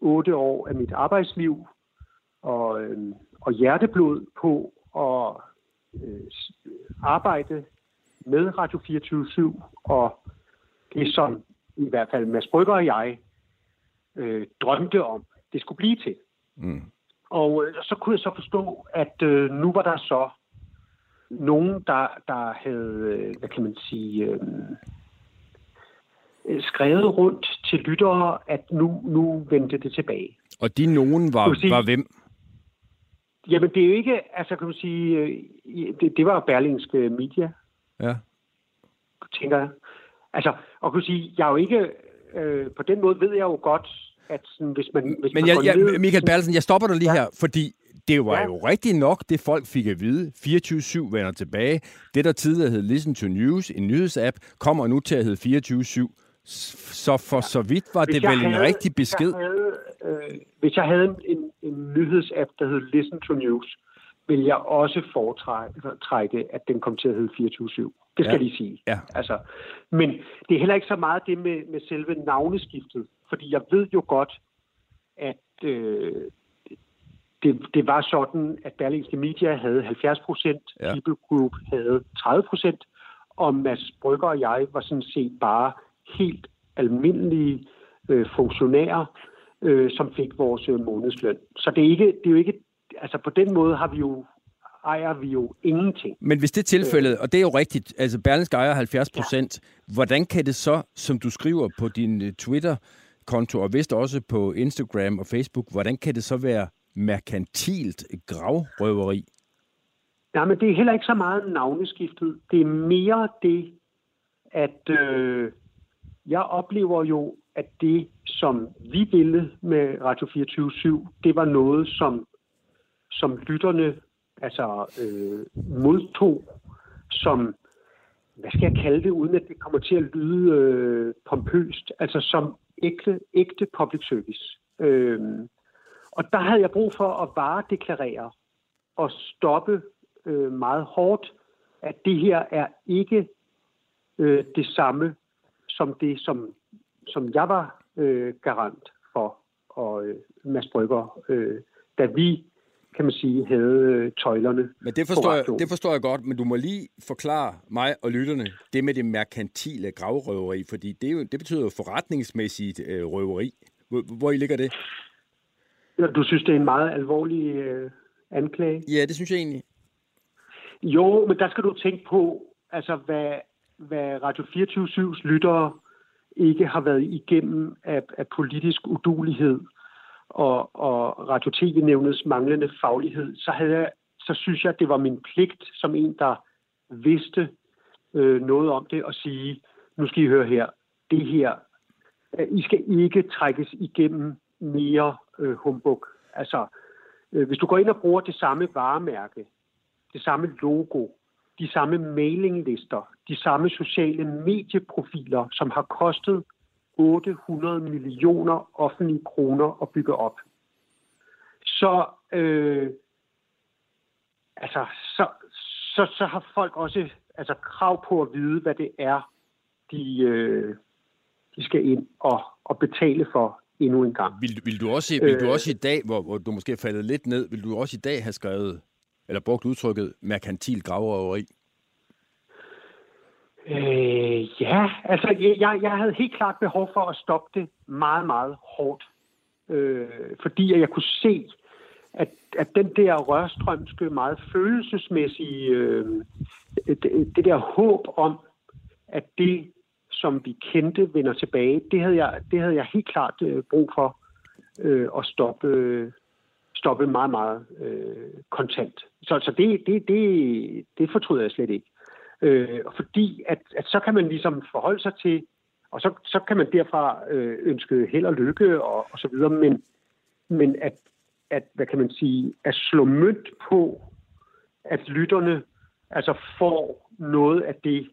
otte år af mit arbejdsliv og, øh, og hjerteblod på at øh, arbejde med Radio 24 og det som i hvert fald Mads Brygger og jeg øh, drømte om, det skulle blive til. Mm. Og øh, så kunne jeg så forstå, at øh, nu var der så nogen, der, der havde, øh, hvad kan man sige, øh, skrevet rundt til lyttere, at nu, nu vendte det tilbage. Og de nogen var, sige, var hvem? Jamen, det er jo ikke, altså kan man sige, øh, det, det var Berlingske Media. Ja. Tænker jeg. Altså, og kunne sige, jeg er jo ikke, øh, på den måde ved jeg jo godt, at sådan, hvis man... Hvis Men man jeg, jeg, ned, Michael Bertelsen, jeg stopper dig lige ja. her, fordi det var Ja. jo rigtigt nok, det folk fik at vide. 24-7 vender tilbage. Det, der tidligere hed Listen to News, en nyhedsapp, kommer nu til at hedde 24-7. Så for så vidt var det Hvis jeg vel en havde- rigtig besked. Hvis jeg havde, øh, hvis jeg havde en, en nyhedsapp, der hed Listen to News, ville jeg også foretrække, at den kom til at hedde 24-7. Det skal Ja. ja. de sige. Ja. Altså, men det er heller ikke så meget det med, med selve navneskiftet, fordi jeg ved jo godt, at øh, det, det var sådan, at Berlingske Media havde 70 procent, Ja. People Group havde 30 procent, og Mads Brygger og jeg var sådan set bare helt almindelige øh, funktionærer, øh, som fik vores øh, månedsløn. Så det er, ikke, det er jo ikke, altså på den måde har vi jo, ejer vi jo ingenting. Men hvis det er tilfældet, og det er jo rigtigt, altså Berlingske ejer 70 procent, ja. hvordan kan det så, som du skriver på din øh, Twitter-konto, og vist også på Instagram og Facebook, hvordan kan det så være merkantilt gravrøveri? Nej, men det er heller ikke så meget navneskiftet. Det er mere det, at øh, jeg oplever jo, at det, som vi ville med Radio 24 det var noget, som, som lytterne altså, øh, modtog som, hvad skal jeg kalde det, uden at det kommer til at lyde øh, pompøst, altså som ægte, ægte public service. Øh, og der havde jeg brug for at varedeklarere og stoppe øh, meget hårdt, at det her er ikke øh, det samme som det, som, som jeg var øh, garant for, og øh, Mads Brygger, øh, da vi, kan man sige, havde øh, tøjlerne Men det forstår, jeg, det forstår jeg godt, men du må lige forklare mig og lytterne det med det merkantile gravrøveri, fordi det, er jo, det betyder jo forretningsmæssigt øh, røveri. Hvor, hvor I ligger det? Du synes, det er en meget alvorlig øh, anklage? Ja, det synes jeg egentlig. Jo, men der skal du tænke på, altså hvad, hvad Radio 24-7's lyttere ikke har været igennem af, af politisk udulighed og, og Radio TV-nævnets manglende faglighed, så, havde jeg, så synes jeg, det var min pligt som en, der vidste øh, noget om det, at sige, nu skal I høre her, det her, I skal ikke trækkes igennem mere øh, humbug. Altså, øh, hvis du går ind og bruger det samme varemærke, det samme logo, de samme mailinglister, de samme sociale medieprofiler, som har kostet 800 millioner offentlige kroner at bygge op. Så, øh, altså, så, så, så har folk også altså, krav på at vide, hvad det er, de, øh, de skal ind og, og betale for endnu en gang. Vil, vil, du også, vil du Øh. også i dag, hvor, hvor du måske er faldet lidt ned, vil du også i dag have skrevet eller brugt udtrykket merkantil gravrøveri? Øh, ja, altså jeg, jeg havde helt klart behov for at stoppe det meget, meget hårdt. Øh, fordi jeg kunne se, at, at den der rørstrømske, meget følelsesmæssige, øh, det, det der håb om, at det, som vi kendte, vender tilbage, det havde jeg, det havde jeg helt klart øh, brug for øh, at stoppe, stoppe meget, meget øh, kontant. Så, så det, det, det, det fortryder jeg slet ikke. Øh, fordi at, at så kan man ligesom forholde sig til, og så, så kan man derfra øh, ønske held og lykke og, og så videre, men, men at, at, hvad kan man sige, at slå mønt på, at lytterne altså får noget af det,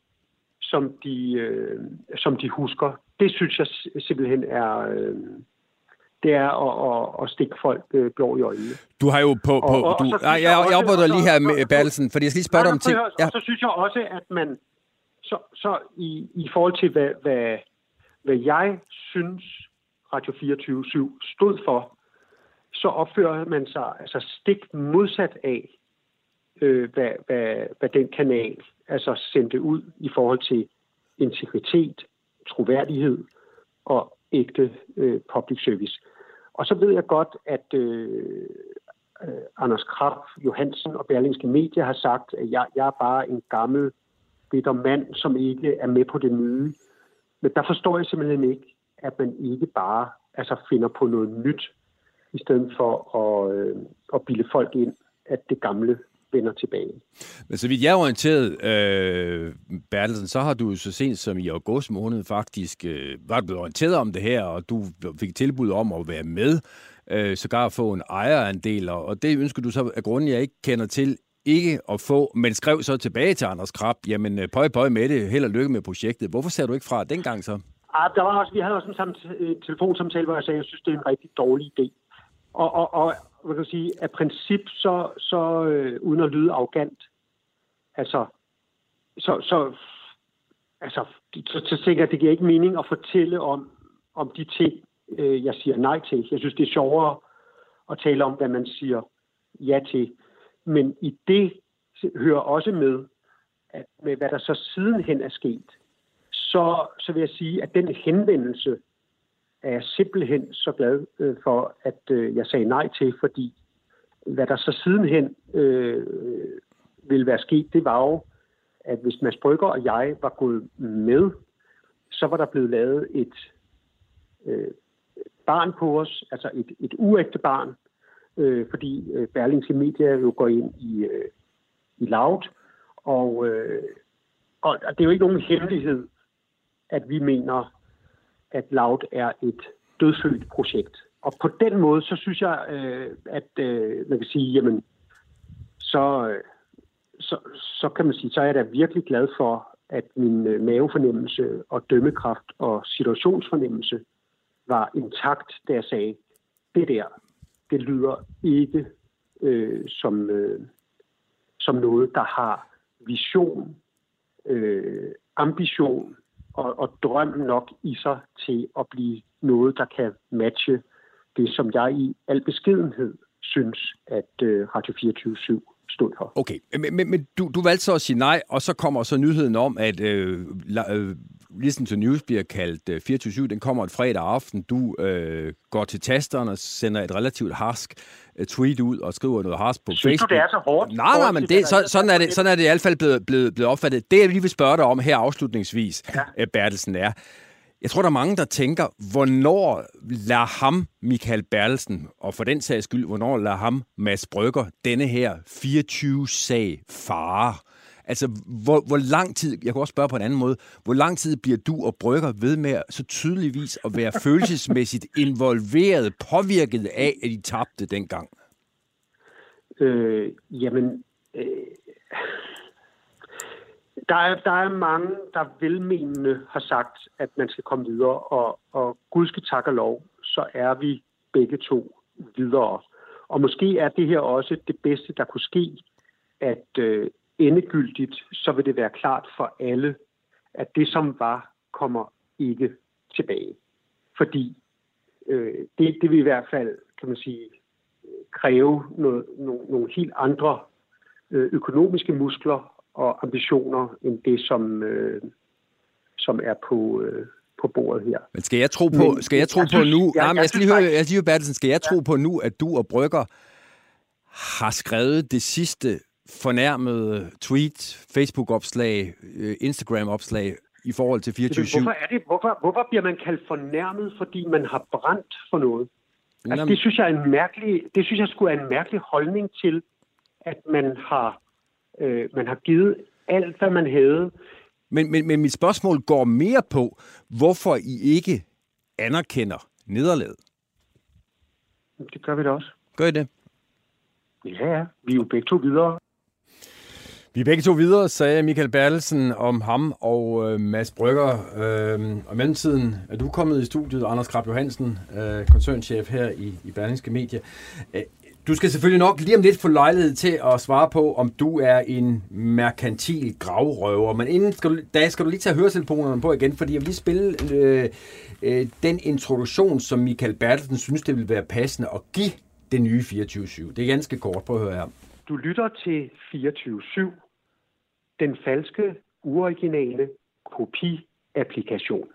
som de, øh, som de husker. Det synes jeg simpelthen er, øh, det er at, at, at stikke folk øh, blå i øjnene. Du har jo på... på og, og, du, og nej, jeg, jeg opbryder lige her med Bertelsen, fordi jeg skal lige spørge dig om ting. Ja. Og så synes jeg også, at man så, så i, i forhold til, hvad, hvad, hvad jeg synes Radio 24-7 stod for, så opfører man sig altså stik modsat af, øh, hvad, hvad, hvad den kanal altså sendte ud i forhold til integritet, troværdighed og ægte øh, public service. Og så ved jeg godt, at øh, øh Anders Krab Johansen og Berlingske Media har sagt, at jeg, jeg er bare en gammel, bitter mand, som ikke er med på det nye. Men der forstår jeg simpelthen ikke, at man ikke bare altså, finder på noget nyt, i stedet for at, øh, at bilde folk ind, at det gamle vender tilbage. Men så vidt jeg er orienteret, øh, Bertelsen, så har du så sent som i august måned faktisk øh, var blevet orienteret om det her, og du fik tilbud om at være med, øh, sågar få en ejerandel, og det ønsker du så af grunden, jeg ikke kender til, ikke at få, men skrev så tilbage til Anders Krab, jamen øh, pøj pøj med det, held og lykke med projektet. Hvorfor sagde du ikke fra dengang så? Ah, der var også, vi havde også en samt, telefonsamtale, hvor jeg sagde, at jeg synes, det er en rigtig dårlig idé. Og, og, og hvad kan sige, af princip, så, så øh, uden at lyde arrogant, altså, så, så, altså, så, så tænker jeg, at det giver ikke mening at fortælle om, om de ting, øh, jeg siger nej til. Jeg synes, det er sjovere at tale om, hvad man siger ja til. Men i det hører også med, at med hvad der så sidenhen er sket, så, så vil jeg sige, at den henvendelse, er jeg simpelthen så glad øh, for, at øh, jeg sagde nej til, fordi hvad der så sidenhen øh, ville være sket, det var jo, at hvis Mads Brygger og jeg var gået med, så var der blevet lavet et øh, barn på os, altså et, et uægte barn, øh, fordi øh, Berlingske Media jo går ind i, øh, i Loud, og, øh, og det er jo ikke nogen hemmelighed, at vi mener, at Loud er et dødfødt projekt. Og på den måde, så synes jeg, øh, at øh, man kan sige, jamen, så, øh, så, så kan man sige, så er jeg da virkelig glad for, at min øh, mavefornemmelse og dømmekraft og situationsfornemmelse var intakt, da jeg sagde, det der, det lyder ikke øh, som, øh, som noget, der har vision, øh, ambition og, og drøm nok i sig til at blive noget, der kan matche det, som jeg i al beskedenhed synes, at øh, Radio 24 stod for. Okay, men, men, men du, du valgte så at sige nej, og så kommer så nyheden om, at øh, øh, Listen to News bliver kaldt øh, 24 Den kommer et fredag aften. Du øh, går til tasteren og sender et relativt harsk øh, tweet ud og skriver noget harsk på Synes Facebook. du, det er så hårdt? Nej, nej, men det, så, sådan, er det, sådan er det i hvert fald blevet, blevet, blevet opfattet. Det, jeg lige vil spørge dig om her afslutningsvis, ja. Øh, Bertelsen, er, jeg tror, der er mange, der tænker, hvornår lader ham, Michael Bertelsen, og for den sags skyld, hvornår lader ham, Mads Brygger, denne her 24-sag fare? Altså, hvor, hvor lang tid, jeg kan også spørge på en anden måde, hvor lang tid bliver du og Brygger ved med så tydeligvis at være følelsesmæssigt involveret, påvirket af, at I tabte dengang? Øh, jamen, øh, der, er, der er mange, der velmenende har sagt, at man skal komme videre, og, og Gud skal tak og lov, så er vi begge to videre. Og måske er det her også det bedste, der kunne ske, at øh, endegyldigt, så vil det være klart for alle, at det, som var, kommer ikke tilbage. Fordi øh, det, det vil i hvert fald, kan man sige, kræve noget, nogle, nogle helt andre øh, økonomiske muskler og ambitioner end det, som, øh, som er på, øh, på bordet her. Men skal jeg tro på, skal jeg tro jeg på synes- nu, jeg- men jeg jeg skal lige høre, jeg skal lige høre, Bertelsen, skal jeg tro på nu, at du og Brygger har skrevet det sidste fornærmede tweet, Facebook-opslag, øh, Instagram-opslag i forhold til 24-7? Hvorfor, er det, hvorfor, hvorfor bliver man kaldt fornærmet, fordi man har brændt for noget? Altså, det synes jeg er en mærkelig, det synes jeg skulle er en mærkelig holdning til, at man har, øh, man har givet alt, hvad man havde. Men, men, men mit spørgsmål går mere på, hvorfor I ikke anerkender nederlaget. Det gør vi da også. Gør I det? Ja, ja. Vi er jo begge to videre. Vi er begge to videre, sagde Michael Bertelsen om ham og øh, Mads Brygger. Øh, og mellemtiden er du kommet i studiet, Anders Krab Johansen, øh, koncernchef her i, i Berlingske Media. Øh, du skal selvfølgelig nok lige om lidt få lejlighed til at svare på, om du er en merkantil gravrøver. Men inden skal du, da skal du lige tage høretelefonerne på igen, fordi jeg vil lige spille øh, øh, den introduktion, som Michael Bertelsen synes, det vil være passende at give det nye 24-7. Det er ganske kort. Prøv at høre her. Du lytter til 24-7, den falske, uoriginale kopi-applikation.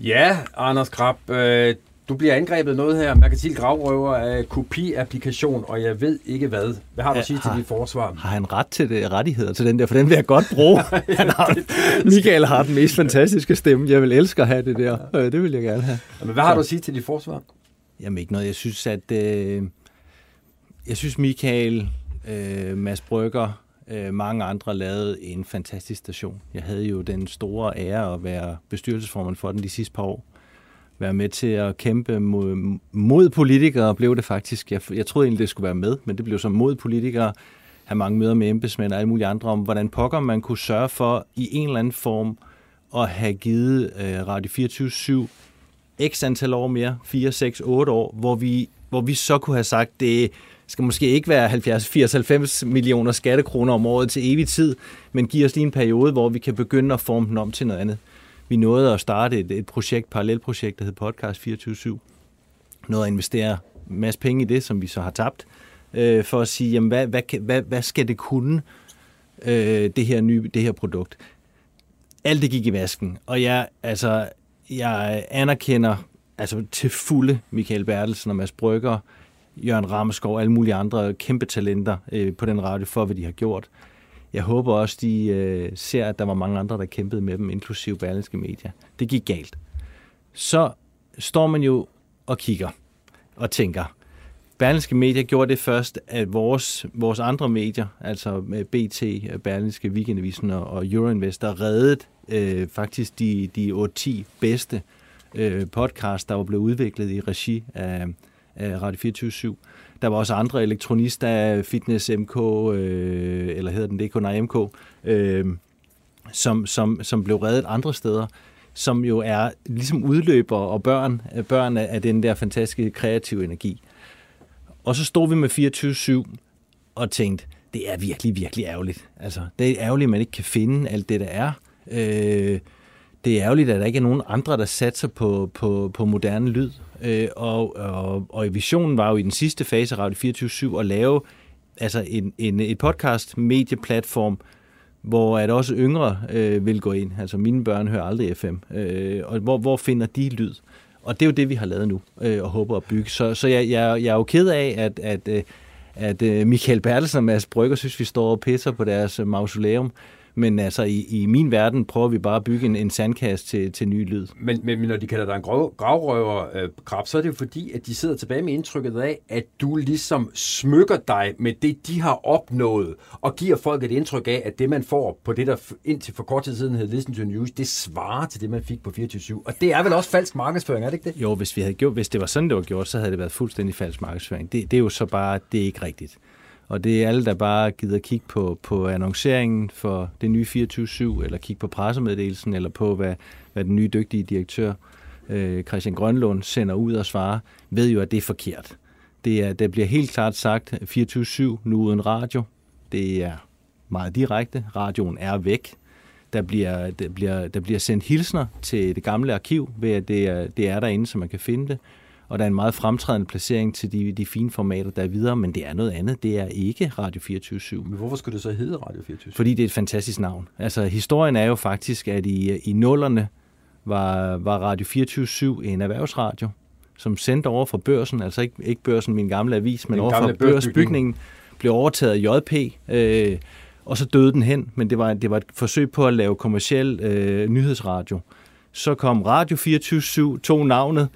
Ja, Anders Krab, øh, du bliver angrebet noget her. Merkantil gravrøver af kopi-applikation, og jeg ved ikke hvad. Hvad har du at sige til dit forsvar? Har han ret til det, rettigheder til den der? For den vil jeg godt bruge. Han har, Michael har den mest fantastiske stemme. Jeg vil elske at have det der. Øh, Det vil jeg gerne have. Men hvad har du at sige til dit forsvar? Jamen ikke noget. Jeg synes, at... Øh, jeg synes, Michael, øh, Mads Brygger, øh, mange andre lavede en fantastisk station. Jeg havde jo den store ære at være bestyrelsesformand for den de sidste par år. Være med til at kæmpe mod, mod politikere, blev det faktisk. Jeg, jeg troede egentlig, det skulle være med, men det blev så mod politikere. Have mange møder med embedsmænd og alle mulige andre om, hvordan pokker man kunne sørge for i en eller anden form at have givet øh, Radio 24 x antal år mere, 4, 6, 8 år, hvor vi, hvor vi så kunne have sagt, det skal måske ikke være 70, 80, 90 millioner skattekroner om året til evig tid, men giv os lige en periode, hvor vi kan begynde at forme den om til noget andet. Vi nåede at starte et, et projekt, parallelprojekt, der hed Podcast 24-7. Nåede at investere en masse penge i det, som vi så har tabt, øh, for at sige, jamen, hvad, hvad, hvad, hvad skal det kunne, øh, det, her nye, det her produkt? alt det gik i vasken, og jeg, altså, jeg anerkender altså, til fulde Michael Bertelsen og Mads Brygger, Jørgen Ramskov og alle mulige andre kæmpe talenter øh, på den radio for, hvad de har gjort. Jeg håber også, de øh, ser, at der var mange andre, der kæmpede med dem, inklusive Berlingske Media. Det gik galt. Så står man jo og kigger og tænker, Berlingske Media gjorde det først, at vores, vores andre medier, altså med BT, Berlingske Weekendavisen og, og Euroinvestor, reddede øh, faktisk de, de 8-10 bedste øh, podcasts, der var blevet udviklet i regi af, af Radio 24 der var også andre elektronister, Fitness MK, øh, eller hedder den det kun nej, MK, øh, som, som, som blev reddet andre steder som jo er ligesom udløber og børn, børn af den der fantastiske kreative energi. Og så stod vi med 24-7 og tænkte, det er virkelig, virkelig ærgerligt. Altså, det er ærgerligt, at man ikke kan finde alt det, der er. Øh, det er ærgerligt, at der ikke er nogen andre, der satser på, på, på moderne lyd. Øh, og, og, og visionen var jo i den sidste fase af Radio 24-7 at lave altså en, en, et podcast medieplatform, hvor at også yngre øh, vil gå ind. Altså mine børn hører aldrig FM. Øh, og hvor, hvor finder de lyd? Og det er jo det, vi har lavet nu øh, og håber at bygge. Så, så jeg, jeg, jeg er jo ked af, at, at, øh, at, at Michael Bertelsen og Mads Brygger synes, vi står og pisser på deres mausoleum. Men altså, i, i min verden prøver vi bare at bygge en, en sandkast til, til ny lyd. Men, men når de kalder dig en grav, gravrøver, øh, Krab, så er det jo fordi, at de sidder tilbage med indtrykket af, at du ligesom smykker dig med det, de har opnået, og giver folk et indtryk af, at det, man får på det, der indtil for kort tid siden hed Listen to News, det svarer til det, man fik på 24 Og det er vel også falsk markedsføring, er det ikke det? Jo, hvis, vi havde gjort, hvis det var sådan, det var gjort, så havde det været fuldstændig falsk markedsføring. Det, det er jo så bare, det er ikke rigtigt. Og det er alle, der bare gider kigge på, på annonceringen for det nye 24-7, eller kigge på pressemeddelelsen, eller på, hvad, hvad den nye dygtige direktør, øh, Christian Grønlund, sender ud og svarer, ved jo, at det er forkert. Det, er, det bliver helt klart sagt 24-7 nu uden radio. Det er meget direkte. Radioen er væk. Der bliver, der, bliver, der bliver sendt hilsner til det gamle arkiv, ved at det er, det er derinde, så man kan finde det og der er en meget fremtrædende placering til de, de fine formater, der er videre, men det er noget andet. Det er ikke Radio 24 Men hvorfor skulle det så hedde Radio 24 Fordi det er et fantastisk navn. Altså, historien er jo faktisk, at i, i nullerne var, var Radio 24 en erhvervsradio, som sendte over fra børsen, altså ikke, ikke børsen, min gamle avis, men over fra børsbygningen, blev overtaget af JP, øh, og så døde den hen, men det var, det var et forsøg på at lave kommersiel øh, nyhedsradio. Så kom Radio 24 tog navnet,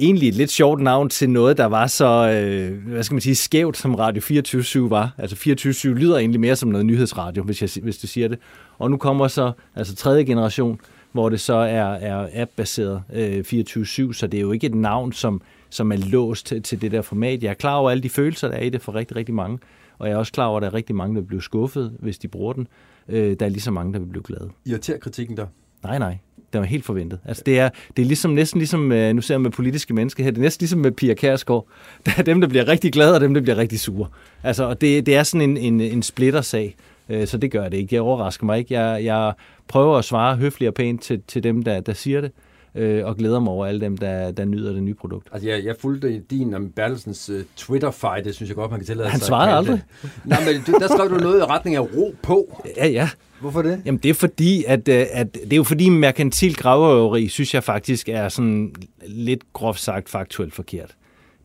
egentlig et lidt sjovt navn til noget, der var så, øh, hvad skal man sige, skævt, som Radio 24 var. Altså 24 lyder egentlig mere som noget nyhedsradio, hvis, jeg, hvis du siger det. Og nu kommer så altså tredje generation, hvor det så er, er app-baseret øh, 24-7, så det er jo ikke et navn, som, som er låst til, til det der format. Jeg er klar over alle de følelser, der er i det for rigtig, rigtig mange, og jeg er også klar over, at der er rigtig mange, der bliver skuffet, hvis de bruger den. Øh, der er lige så mange, der vil blive glade. Irriterer kritikken der? Nej, nej. Det var helt forventet. Altså, det er, det er ligesom, næsten ligesom, øh, nu ser jeg med politiske mennesker her, det er næsten ligesom med Pia Kærsgaard. Der er dem, der bliver rigtig glade, og dem, der bliver rigtig sure. Altså, og det, det er sådan en, en, en splittersag, øh, så det gør det ikke. Jeg overrasker mig ikke. Jeg, jeg prøver at svare høfligt og pænt til, til dem, der, der siger det, øh, og glæder mig over alle dem, der, der nyder det nye produkt. Altså, jeg, jeg fulgte din om Bertelsens uh, Twitter-fight, det synes jeg godt, man kan tillade Han svarede aldrig. Nej, men der skrev du noget i retning af ro på. Ja, ja. Hvorfor det? Jamen det er fordi, at, øh, at det er jo fordi merkantil gravrøveri, synes jeg faktisk er sådan lidt groft sagt faktuelt forkert.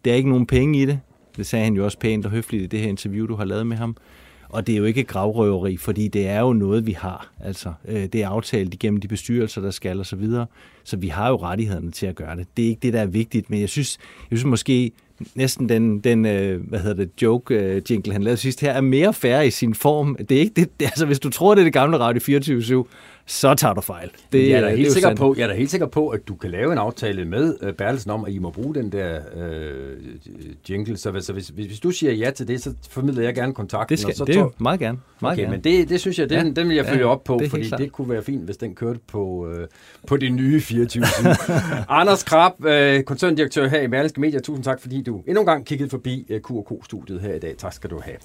Der er ikke nogen penge i det. Det sagde han jo også pænt og høfligt i det her interview, du har lavet med ham. Og det er jo ikke gravrøveri, fordi det er jo noget, vi har. Altså, øh, det er aftalt igennem de bestyrelser, der skal og så videre. Så vi har jo rettighederne til at gøre det. Det er ikke det, der er vigtigt, men jeg synes, jeg synes måske, næsten den, den øh, hvad hedder det, joke-jingle, øh, han lavede sidst her, er mere færre i sin form. Det er ikke det, det, altså hvis du tror, det er det gamle Radio 24 så tager du fejl. Det, jeg, er da helt sikker på, jeg er da helt sikker på, at du kan lave en aftale med uh, Bertelsen om, at I må bruge den der uh, jingle. Så, så hvis, hvis, hvis du siger ja til det, så formidler jeg gerne kontakten. Det skal og så det er meget gerne. Meget okay, gerne. men det, det synes jeg, den, ja, den vil jeg følge ja, op på, det fordi det kunne være fint, hvis den kørte på, uh, på det nye 24 Anders Krab, uh, koncerndirektør her i Berlingske Media, tusind tak, fordi du endnu en gang kiggede forbi uh, Q&K-studiet her i dag. Tak skal du have.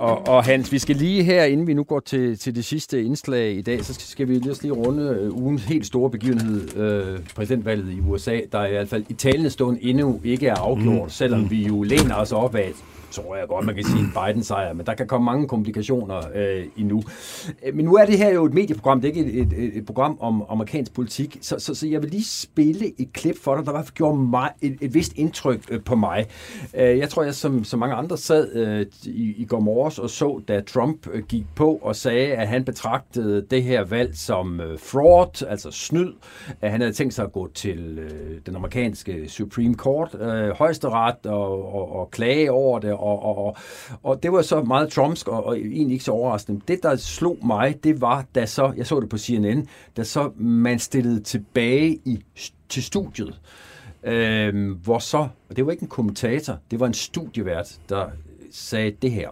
Og, og Hans, vi skal lige her, inden vi nu går til, til det sidste indslag i dag, så skal vi lige, lige runde øh, ugens helt store begivenhed, øh, præsidentvalget i USA, der i hvert fald i talende stund endnu ikke er afgjort, mm. selvom vi jo læner os op af tror jeg godt, man kan sige en Biden-sejr, men der kan komme mange komplikationer øh, endnu. Øh, men nu er det her jo et medieprogram, det er ikke et, et, et program om amerikansk politik, så, så, så jeg vil lige spille et klip for dig, der i hvert fald gjorde mig et, et vist indtryk øh, på mig. Øh, jeg tror, jeg som, som mange andre sad øh, i, i går morges og så, da Trump øh, gik på og sagde, at han betragtede det her valg som øh, fraud, altså snyd, at han havde tænkt sig at gå til øh, den amerikanske Supreme Court, øh, højesteret og, og, og klage over det, og, og, og, og det var så meget trumpsk, og, og egentlig ikke så overraskende. Det, der slog mig, det var, da så, jeg så det på CNN, da så man stillede tilbage i, til studiet, øh, hvor så, og det var ikke en kommentator, det var en studievært, der sagde det her.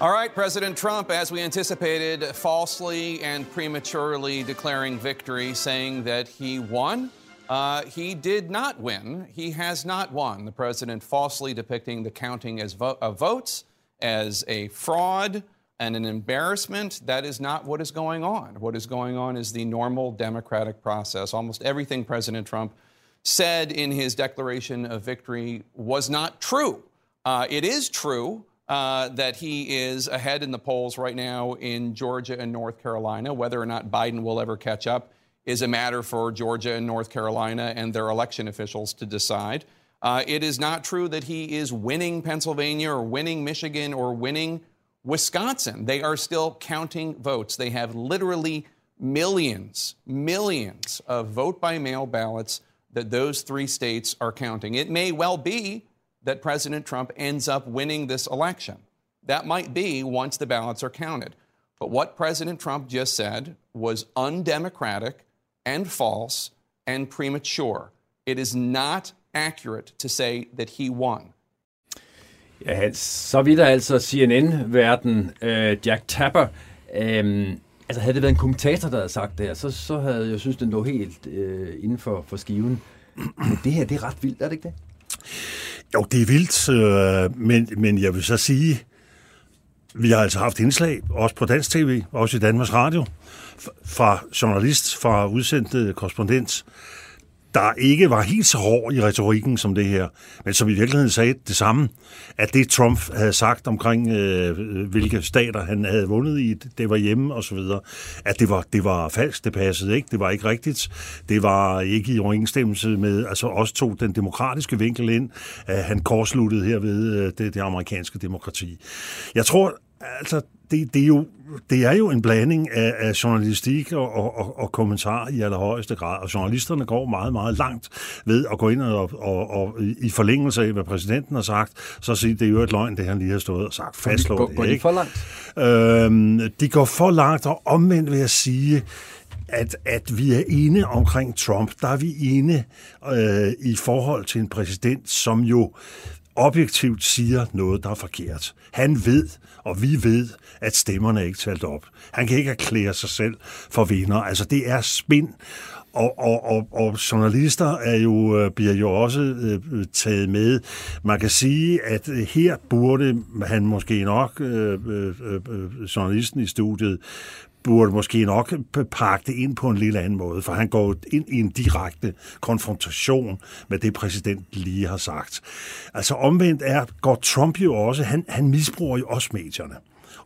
All right, President Trump, as we anticipated, falsely and prematurely declaring victory, saying that he won. Uh, he did not win. He has not won. The president falsely depicting the counting as vo- of votes as a fraud and an embarrassment. That is not what is going on. What is going on is the normal democratic process. Almost everything President Trump said in his declaration of victory was not true. Uh, it is true uh, that he is ahead in the polls right now in Georgia and North Carolina. Whether or not Biden will ever catch up is a matter for Georgia and North Carolina and their election officials to decide. Uh, it is not true that he is winning Pennsylvania or winning Michigan or winning Wisconsin. They are still counting votes. They have literally millions, millions of vote by mail ballots that those three states are counting. It may well be that President Trump ends up winning this election. That might be once the ballots are counted. But what President Trump just said was undemocratic and false and premature. It is not accurate to say that he won. Ja, så vidt altså CNN-verden, øh, Jack Tapper. Øh, altså havde det været en kommentator, der havde sagt det her, så, så havde jeg synes, den lå helt øh, inden for, for skiven. Men det her, det er ret vildt, er det ikke det? Jo, det er vildt, øh, men, men jeg vil så sige, vi har altså haft indslag, også på Dansk TV, også i Danmarks Radio, fra journalist, fra udsendt korrespondent, der ikke var helt så hård i retorikken som det her, men som i virkeligheden sagde det samme, at det Trump havde sagt omkring, øh, hvilke stater han havde vundet i, det var hjemme og så videre, at det var, det var falsk, det passede ikke, det var ikke rigtigt, det var ikke i overensstemmelse med, altså også tog den demokratiske vinkel ind, at han korsluttede her ved øh, det, det amerikanske demokrati. Jeg tror, altså, det, det, er jo, det er jo en blanding af, af journalistik og, og, og kommentar i allerhøjeste grad, og journalisterne går meget, meget langt ved at gå ind og, og, og i forlængelse af, hvad præsidenten har sagt, så sige, det er jo et løgn, det han lige har stået og sagt. Fastslå går, det, går de ikke? for langt? Øhm, de går for langt, og omvendt vil jeg sige, at, at vi er ene omkring Trump. Der er vi ene øh, i forhold til en præsident, som jo objektivt siger noget, der er forkert. Han ved, og vi ved, at stemmerne er ikke talt op. Han kan ikke erklære sig selv for vinder. Altså, det er spind. Og, og, og, og journalister er jo, øh, bliver jo også øh, taget med. Man kan sige, at her burde han måske nok, øh, øh, øh, øh journalisten i studiet, burde måske nok pakke det ind på en lille anden måde, for han går ind i en direkte konfrontation med det, præsident lige har sagt. Altså omvendt er, går Trump jo også, han, han misbruger jo også medierne.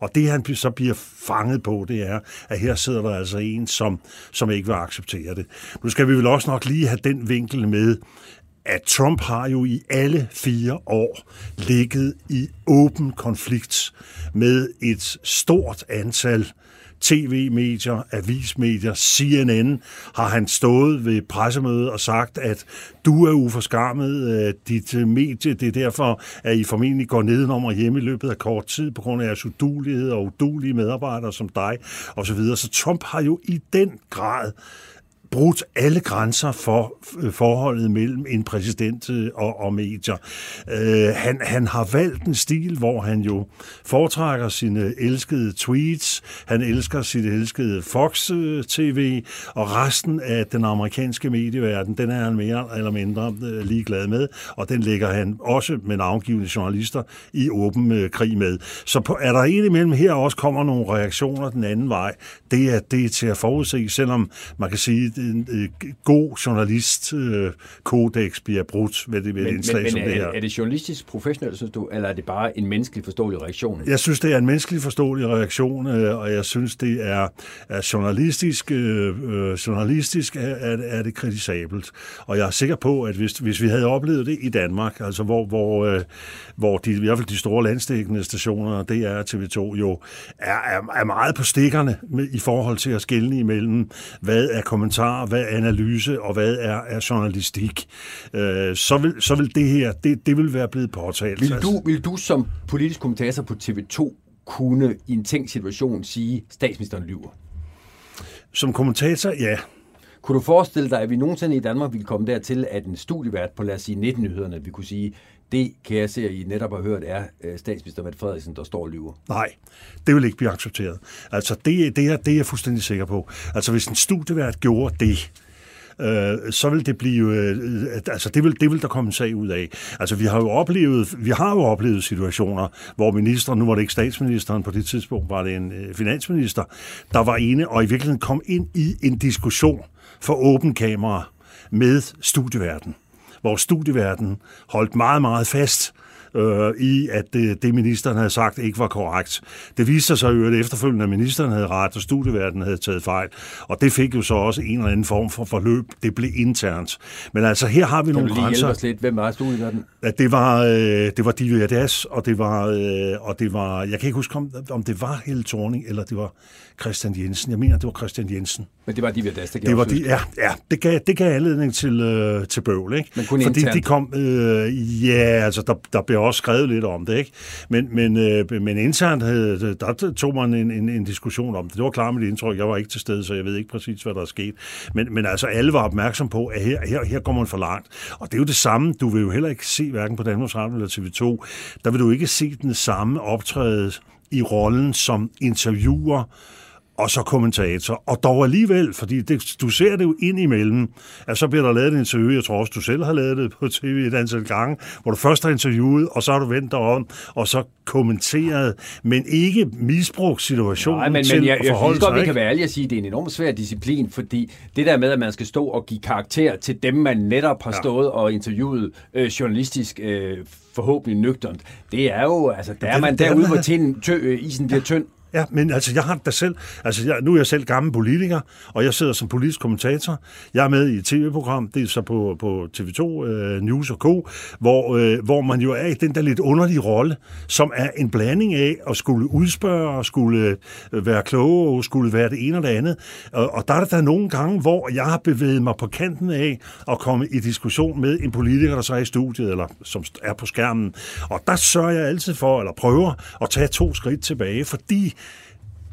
Og det, han så bliver fanget på, det er, at her sidder der altså en, som, som ikke vil acceptere det. Nu skal vi vel også nok lige have den vinkel med, at Trump har jo i alle fire år ligget i åben konflikt med et stort antal tv-medier, avismedier, CNN, har han stået ved pressemøde og sagt, at du er uforskammet, øh, dit øh, medie, det er derfor, at I formentlig går nedenom og hjem i løbet af kort tid, på grund af jeres udulighed og udulige medarbejdere som dig, osv. Så, så Trump har jo i den grad brudt alle grænser for øh, forholdet mellem en præsident øh, og, og medier. Øh, han, han har valgt en stil, hvor han jo foretrækker sine elskede tweets, han elsker sit elskede Fox-TV, øh, og resten af den amerikanske medieverden, den er han mere eller mindre ligeglad med, og den lægger han også med navngivende journalister i åben krig med. Så på, er der en imellem her også kommer nogle reaktioner den anden vej, det er, det er til at forudse, selvom man kan sige, en øh, god journalist-kodex bliver brudt ved det, ved men, indslag men, som men det er, her. er det journalistisk professionelt, synes du, eller er det bare en menneskelig forståelig reaktion? Jeg synes, det er en menneskelig forståelig reaktion, øh, og jeg synes, det er, er journalistisk, øh, journalistisk er, er, er det kritisabelt. Og jeg er sikker på, at hvis, hvis vi havde oplevet det i Danmark, altså hvor, hvor, øh, hvor de, i hvert fald de store landstækkende stationer, det er TV2 jo, er, er, er meget på stikkerne med, i forhold til at skille imellem, hvad er kommentar, hvad er analyse, og hvad er, er journalistik. Øh, så, vil, så vil det her, det, det vil være blevet påtalt. Vil du, vil du som politisk kommentator på TV2 kunne i en tænkt situation sige, at statsministeren lyver? Som kommentator, ja. Kunne du forestille dig, at vi nogensinde i Danmark ville komme dertil, at en studievært på, lad os sige, 19-nyhederne, vi kunne sige, det kan jeg se, at I netop har hørt, er øh, statsminister Mette Frederiksen, der står og lyver. Nej, det vil ikke blive accepteret. Altså, det, det, er, det er jeg fuldstændig sikker på. Altså, hvis en studievært gjorde det, øh, så vil det blive, øh, altså det vil, det vil der komme en sag ud af. Altså vi har jo oplevet, vi har jo oplevet situationer, hvor ministeren, nu var det ikke statsministeren på det tidspunkt, var det en øh, finansminister, der var ene og i virkeligheden kom ind i en diskussion for åben kamera med studieverdenen hvor studieverden holdt meget, meget fast øh, i, at det, det ministeren havde sagt ikke var korrekt. Det viste sig så jo, at efterfølgende, at ministeren havde ret, og studieverdenen havde taget fejl. Og det fik jo så også en eller anden form for forløb. Det blev internt. Men altså, her har vi kan nogle lige grænser. Os lidt? Hvem var studieverdenen? At det var, øh, det var Divya Das, og det var, øh, og det var, jeg kan ikke huske, om, om det var Helle Thorning, eller det var Christian Jensen. Jeg mener, det var Christian Jensen. Men det var Divya Das, der Det var de, ja, ja, det gav, det gav anledning til, øh, til bøvl, ikke? Men kun Fordi internt. de kom, øh, ja, altså der, der blev også skrevet lidt om det, ikke? Men, men, øh, men internt havde, der tog man en, en, en diskussion om det. Det var klart mit indtryk, jeg var ikke til stede, så jeg ved ikke præcis, hvad der er sket. Men, men altså, alle var opmærksom på, at her, her, her går man for langt. Og det er jo det samme, du vil jo heller ikke se, hverken på Danmarks Radio eller TV2, der vil du ikke se den samme optræde i rollen som interviewer og så kommentator. Og dog alligevel, fordi det, du ser det jo ind imellem, at så bliver der lavet et interview, jeg tror også, du selv har lavet det på tv et antal gange, hvor du først har interviewet, og så har du vendt dig om, og så kommenteret, men ikke misbrugt situationen Nej, men, til men jeg, at jeg forholde synes godt, sig. vi kan være ærlige og sige, at det er en enormt svær disciplin, fordi det der med, at man skal stå og give karakter til dem, man netop har Ja. stået og interviewet øh, journalistisk øh, forhåbentlig nøgternt, det er jo, altså, der er det- man er- derude, hvor tinden, tø, øh, isen bliver tynd. Ja, men altså, jeg har det da selv. Altså, jeg, nu er jeg selv gammel politiker, og jeg sidder som politisk kommentator. Jeg er med i et tv-program, det er så på, på TV2 øh, News og Co., hvor, øh, hvor man jo er i den der lidt underlige rolle, som er en blanding af at skulle udspørge, og skulle øh, være kloge, og skulle være det ene og det andet. Og, og der er der, der nogle gange, hvor jeg har bevæget mig på kanten af at komme i diskussion med en politiker, der så er i studiet, eller som er på skærmen. Og der sørger jeg altid for, eller prøver at tage to skridt tilbage, fordi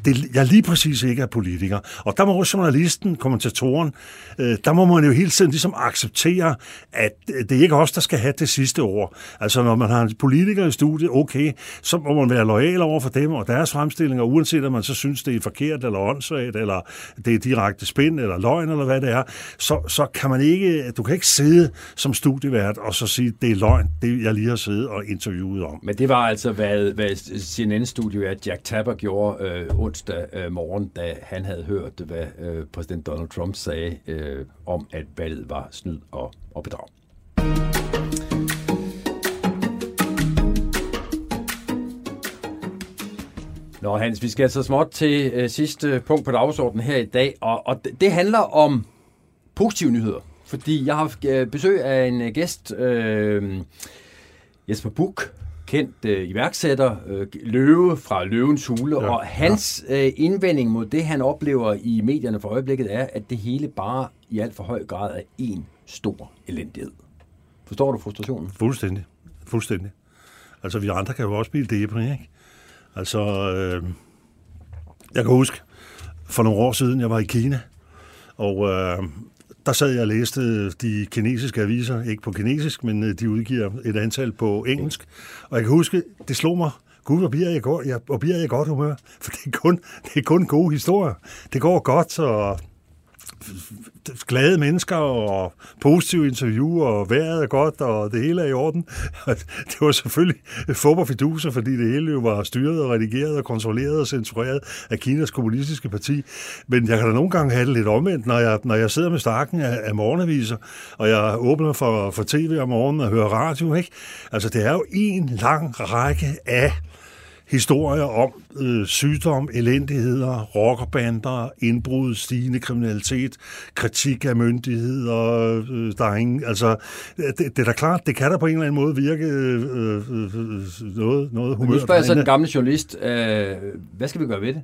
det, jeg lige præcis ikke er politiker. Og der må journalisten, kommentatoren, øh, der må man jo hele tiden ligesom acceptere, at øh, det er ikke os, der skal have det sidste ord. Altså når man har en politiker i studiet, okay, så må man være lojal over for dem og deres fremstillinger, uanset om man så synes, det er forkert eller åndssvagt, eller det er direkte spænd, eller løgn, eller hvad det er, så, så kan man ikke, du kan ikke sidde som studievært og så sige, det er løgn, det jeg lige har siddet og interviewet om. Men det var altså, hvad, hvad CNN-studievært Jack Tapper gjorde øh, onsdag øh, morgen, da han havde hørt, hvad øh, præsident Donald Trump sagde øh, om, at valget var snyd og, og bedrag. Nå Hans, vi skal så småt til øh, sidste punkt på dagsordenen her i dag, og, og det, det handler om positive nyheder. Fordi jeg har haft øh, besøg af en øh, gæst, øh, Jesper Buk, kendt øh, iværksætter, øh, løve fra Løvens Hule, ja, og hans ja. øh, indvending mod det, han oplever i medierne for øjeblikket, er, at det hele bare i alt for høj grad er en stor elendighed. Forstår du frustrationen? Fuldstændig. Fuldstændig. Altså, vi andre kan jo også blive depri, ikke? Altså, øh, jeg kan huske, for nogle år siden, jeg var i Kina, og øh, der sad jeg og læste øh, de kinesiske aviser, ikke på kinesisk, men øh, de udgiver et antal på engelsk. Og jeg kan huske, det slog mig, Gud, hvor bliver jeg, godt, jeg, hvor bliver jeg godt humør, for det er, kun, det er kun gode historier. Det går godt, og glade mennesker og positive interview, og vejret er godt, og det hele er i orden. Det var selvfølgelig fup fiduser, fordi det hele jo var styret og redigeret og kontrolleret og censureret af Kinas kommunistiske parti. Men jeg kan da nogle gange have det lidt omvendt, når jeg, når jeg sidder med stakken af, af morgenaviser, og jeg åbner for, for tv om morgenen og hører radio. Ikke? Altså, det er jo en lang række af historier om øh, sygdom, elendigheder, rockerbander, indbrud, stigende kriminalitet, kritik af myndigheder, øh, der er ingen, altså, det, det er da klart, det kan da på en eller anden måde virke øh, øh, øh, noget, noget humør. Nu spørger jeg så den derinde. gamle journalist, øh, hvad skal vi gøre ved det?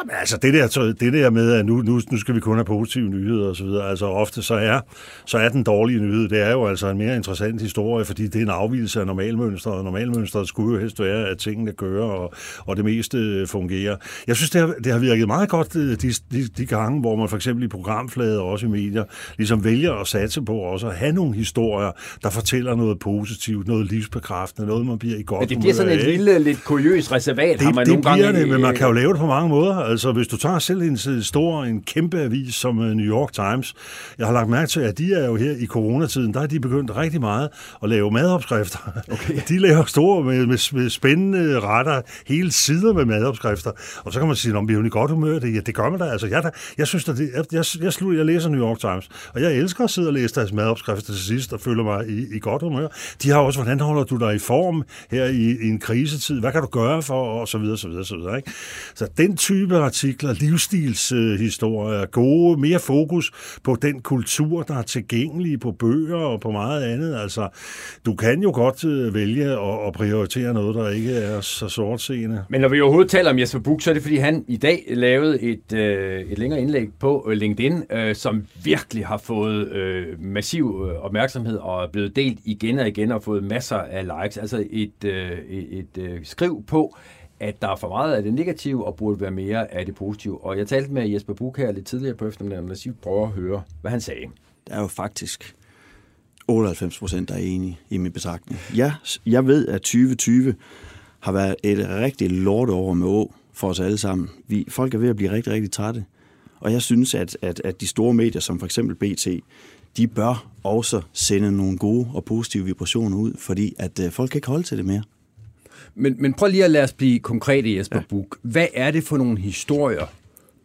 Jamen, altså det der, så- det der med, at nu, nu, nu skal vi kun have positive nyheder og så videre, altså ofte så er, så er den dårlige nyhed, det er jo altså en mere interessant historie, fordi det er en afvielse af normalmønstret, og normalmønstret skulle jo helst være, at tingene kører, og, og det meste fungerer. Jeg synes, det har, det har virket meget godt øh, de, de, de gange, hvor man for eksempel i programflader og også i medier, ligesom vælger at satse på også at have nogle historier, der fortæller noget positivt, noget livsbekræftende, noget man bliver i godt Men det bliver sådan humør et af, ikke? lille, lidt kuriøs reservat, har Det, man det nogle gange... det, men man øh, kan jo lave det på mange måder. Altså, hvis du tager selv en stor, en kæmpe avis som øh, New York Times, jeg har lagt mærke til, at de er jo her i coronatiden, der er de begyndt rigtig meget at lave madopskrifter. Okay. De laver store, med, med, med spændende retter, hele sider med madopskrifter. Og så kan man sige, om vi er jo i godt humør. Det, ja, det gør man da. Altså, jeg, da, jeg synes, at det, jeg, jeg, jeg, slut, jeg læser New York Times, og jeg elsker at sidde og læse deres madopskrifter til sidst, og føler mig i, i godt humør. De har også, hvordan holder du dig i form her i, i en krisetid? Hvad kan du gøre for? Og så videre, så videre, så videre. Ikke? Så den type artikler, livsstilshistorier, gode, mere fokus på den kultur, der er tilgængelig på bøger og på meget andet. Altså, du kan jo godt øh, vælge at, at prioritere noget, der ikke er så sortseende. Men når vi overhovedet taler om Jesper Buch, så er det fordi, han i dag lavede et, øh, et længere indlæg på øh, LinkedIn, øh, som virkelig har fået øh, massiv øh, opmærksomhed og er blevet delt igen og igen og fået masser af likes. Altså et, øh, et, et øh, skriv på, at der er for meget af det negative og burde være mere af det positive. Og jeg talte med Jesper Buch her lidt tidligere på eftermiddagen, og jeg prøver at høre, hvad han sagde. Der er jo faktisk 98 procent, der er enige i min betragtning. Ja, jeg ved, at 2020 har været et rigtig lorteår med å, for os alle sammen. Vi, folk er ved at blive rigtig, rigtig trætte. Og jeg synes, at, at, at de store medier, som for eksempel BT, de bør også sende nogle gode og positive vibrationer ud, fordi at øh, folk kan ikke holde til det mere. Men, men prøv lige at lade os blive konkrete, Jesper ja. Buk. Hvad er det for nogle historier,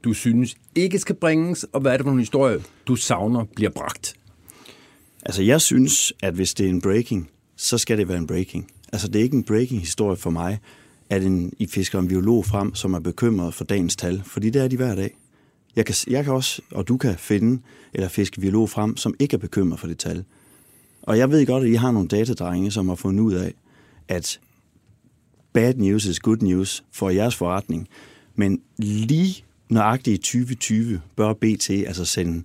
du synes ikke skal bringes, og hvad er det for nogle historier, du savner bliver bragt? Altså, jeg synes, at hvis det er en breaking, så skal det være en breaking. Altså, det er ikke en breaking-historie for mig, at en, I fisker en biolog frem, som er bekymret for dagens tal, fordi det er de hver dag. Jeg kan, jeg kan også, og du kan finde eller fiske biolog frem, som ikke er bekymret for det tal. Og jeg ved godt, at I har nogle datadrenge, som har fundet ud af, at bad news is good news for jeres forretning. Men lige nøjagtigt i 2020 bør BT altså sende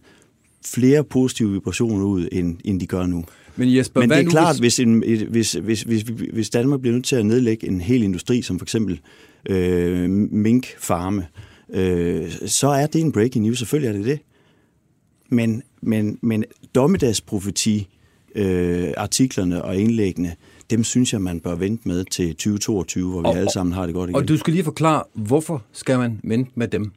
flere positive vibrationer ud, end, end de gør nu. Men, Jesper, Men det er nu, klart, hvis, en, hvis, hvis, hvis, hvis Danmark bliver nødt til at nedlægge en hel industri, som for eksempel øh, minkfarme, øh, så er det en breaking news. Selvfølgelig er det det. Men, men, men dommedagsprofeti, øh, artiklerne og indlæggene, dem synes jeg, man bør vente med til 2022, hvor vi og, alle sammen har det godt igen. Og du skal lige forklare, hvorfor skal man vente med dem?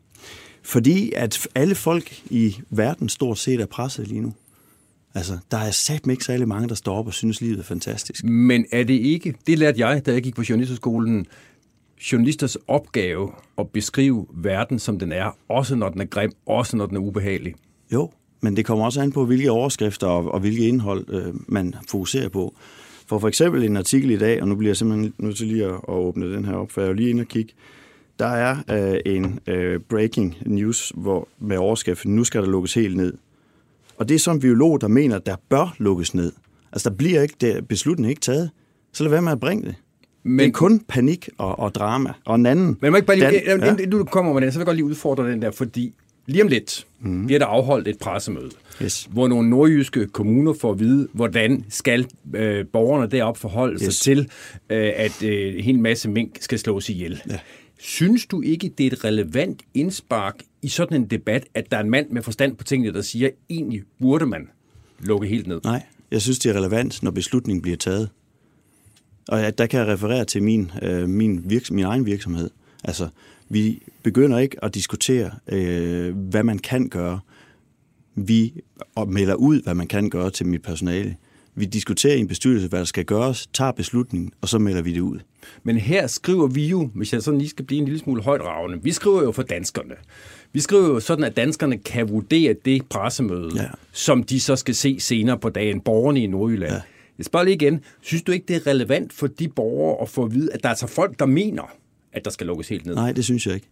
Fordi at alle folk i verden stort set er presset lige nu. Altså, der er sat ikke særlig mange, der står op og synes, livet er fantastisk. Men er det ikke, det lærte jeg, da jeg gik på journalisterskolen, journalisters opgave at beskrive verden, som den er, også når den er grim, også når den er ubehagelig? Jo, men det kommer også an på, hvilke overskrifter og, og hvilke indhold øh, man fokuserer på. For for eksempel en artikel i dag, og nu bliver jeg simpelthen nødt til lige at, at åbne den her op, for jeg er jo lige inde og kigge. Der er øh, en øh, breaking news hvor, med overskriften, nu skal der lukkes helt ned. Og det er som biolog, der mener, der bør lukkes ned. Altså, der bliver ikke, der, beslutningen ikke taget. Så lad være med at bringe det. Men, det er kun panik og, og drama. Og en anden... Men må ikke bare lige, dan, ja. inden du kommer med den, så vil jeg godt lige udfordre den der, fordi lige om lidt mm. bliver der afholdt et pressemøde, yes. hvor nogle nordjyske kommuner får at vide, hvordan skal øh, borgerne deroppe forholde yes. sig til, øh, at øh, en hel masse mink skal slås ihjel. Ja. Synes du ikke, det er et relevant indspark i sådan en debat, at der er en mand med forstand på tingene, der siger, egentlig burde man lukke helt ned? Nej, jeg synes, det er relevant, når beslutningen bliver taget. Og der kan jeg referere til min, øh, min, virks- min egen virksomhed. Altså, vi begynder ikke at diskutere, øh, hvad man kan gøre. Vi melder ud, hvad man kan gøre til mit personale. Vi diskuterer i en bestyrelse, hvad der skal gøres, tager beslutningen, og så melder vi det ud. Men her skriver vi jo, hvis jeg sådan lige skal blive en lille smule højt ravne, vi skriver jo for danskerne. Vi skriver jo sådan, at danskerne kan vurdere det pressemøde, ja. som de så skal se senere på dagen, borgerne i Nordjylland. Ja. Jeg spørger lige igen, synes du ikke, det er relevant for de borgere at få at vide, at der er altså folk, der mener, at der skal lukkes helt ned? Nej, det synes jeg ikke.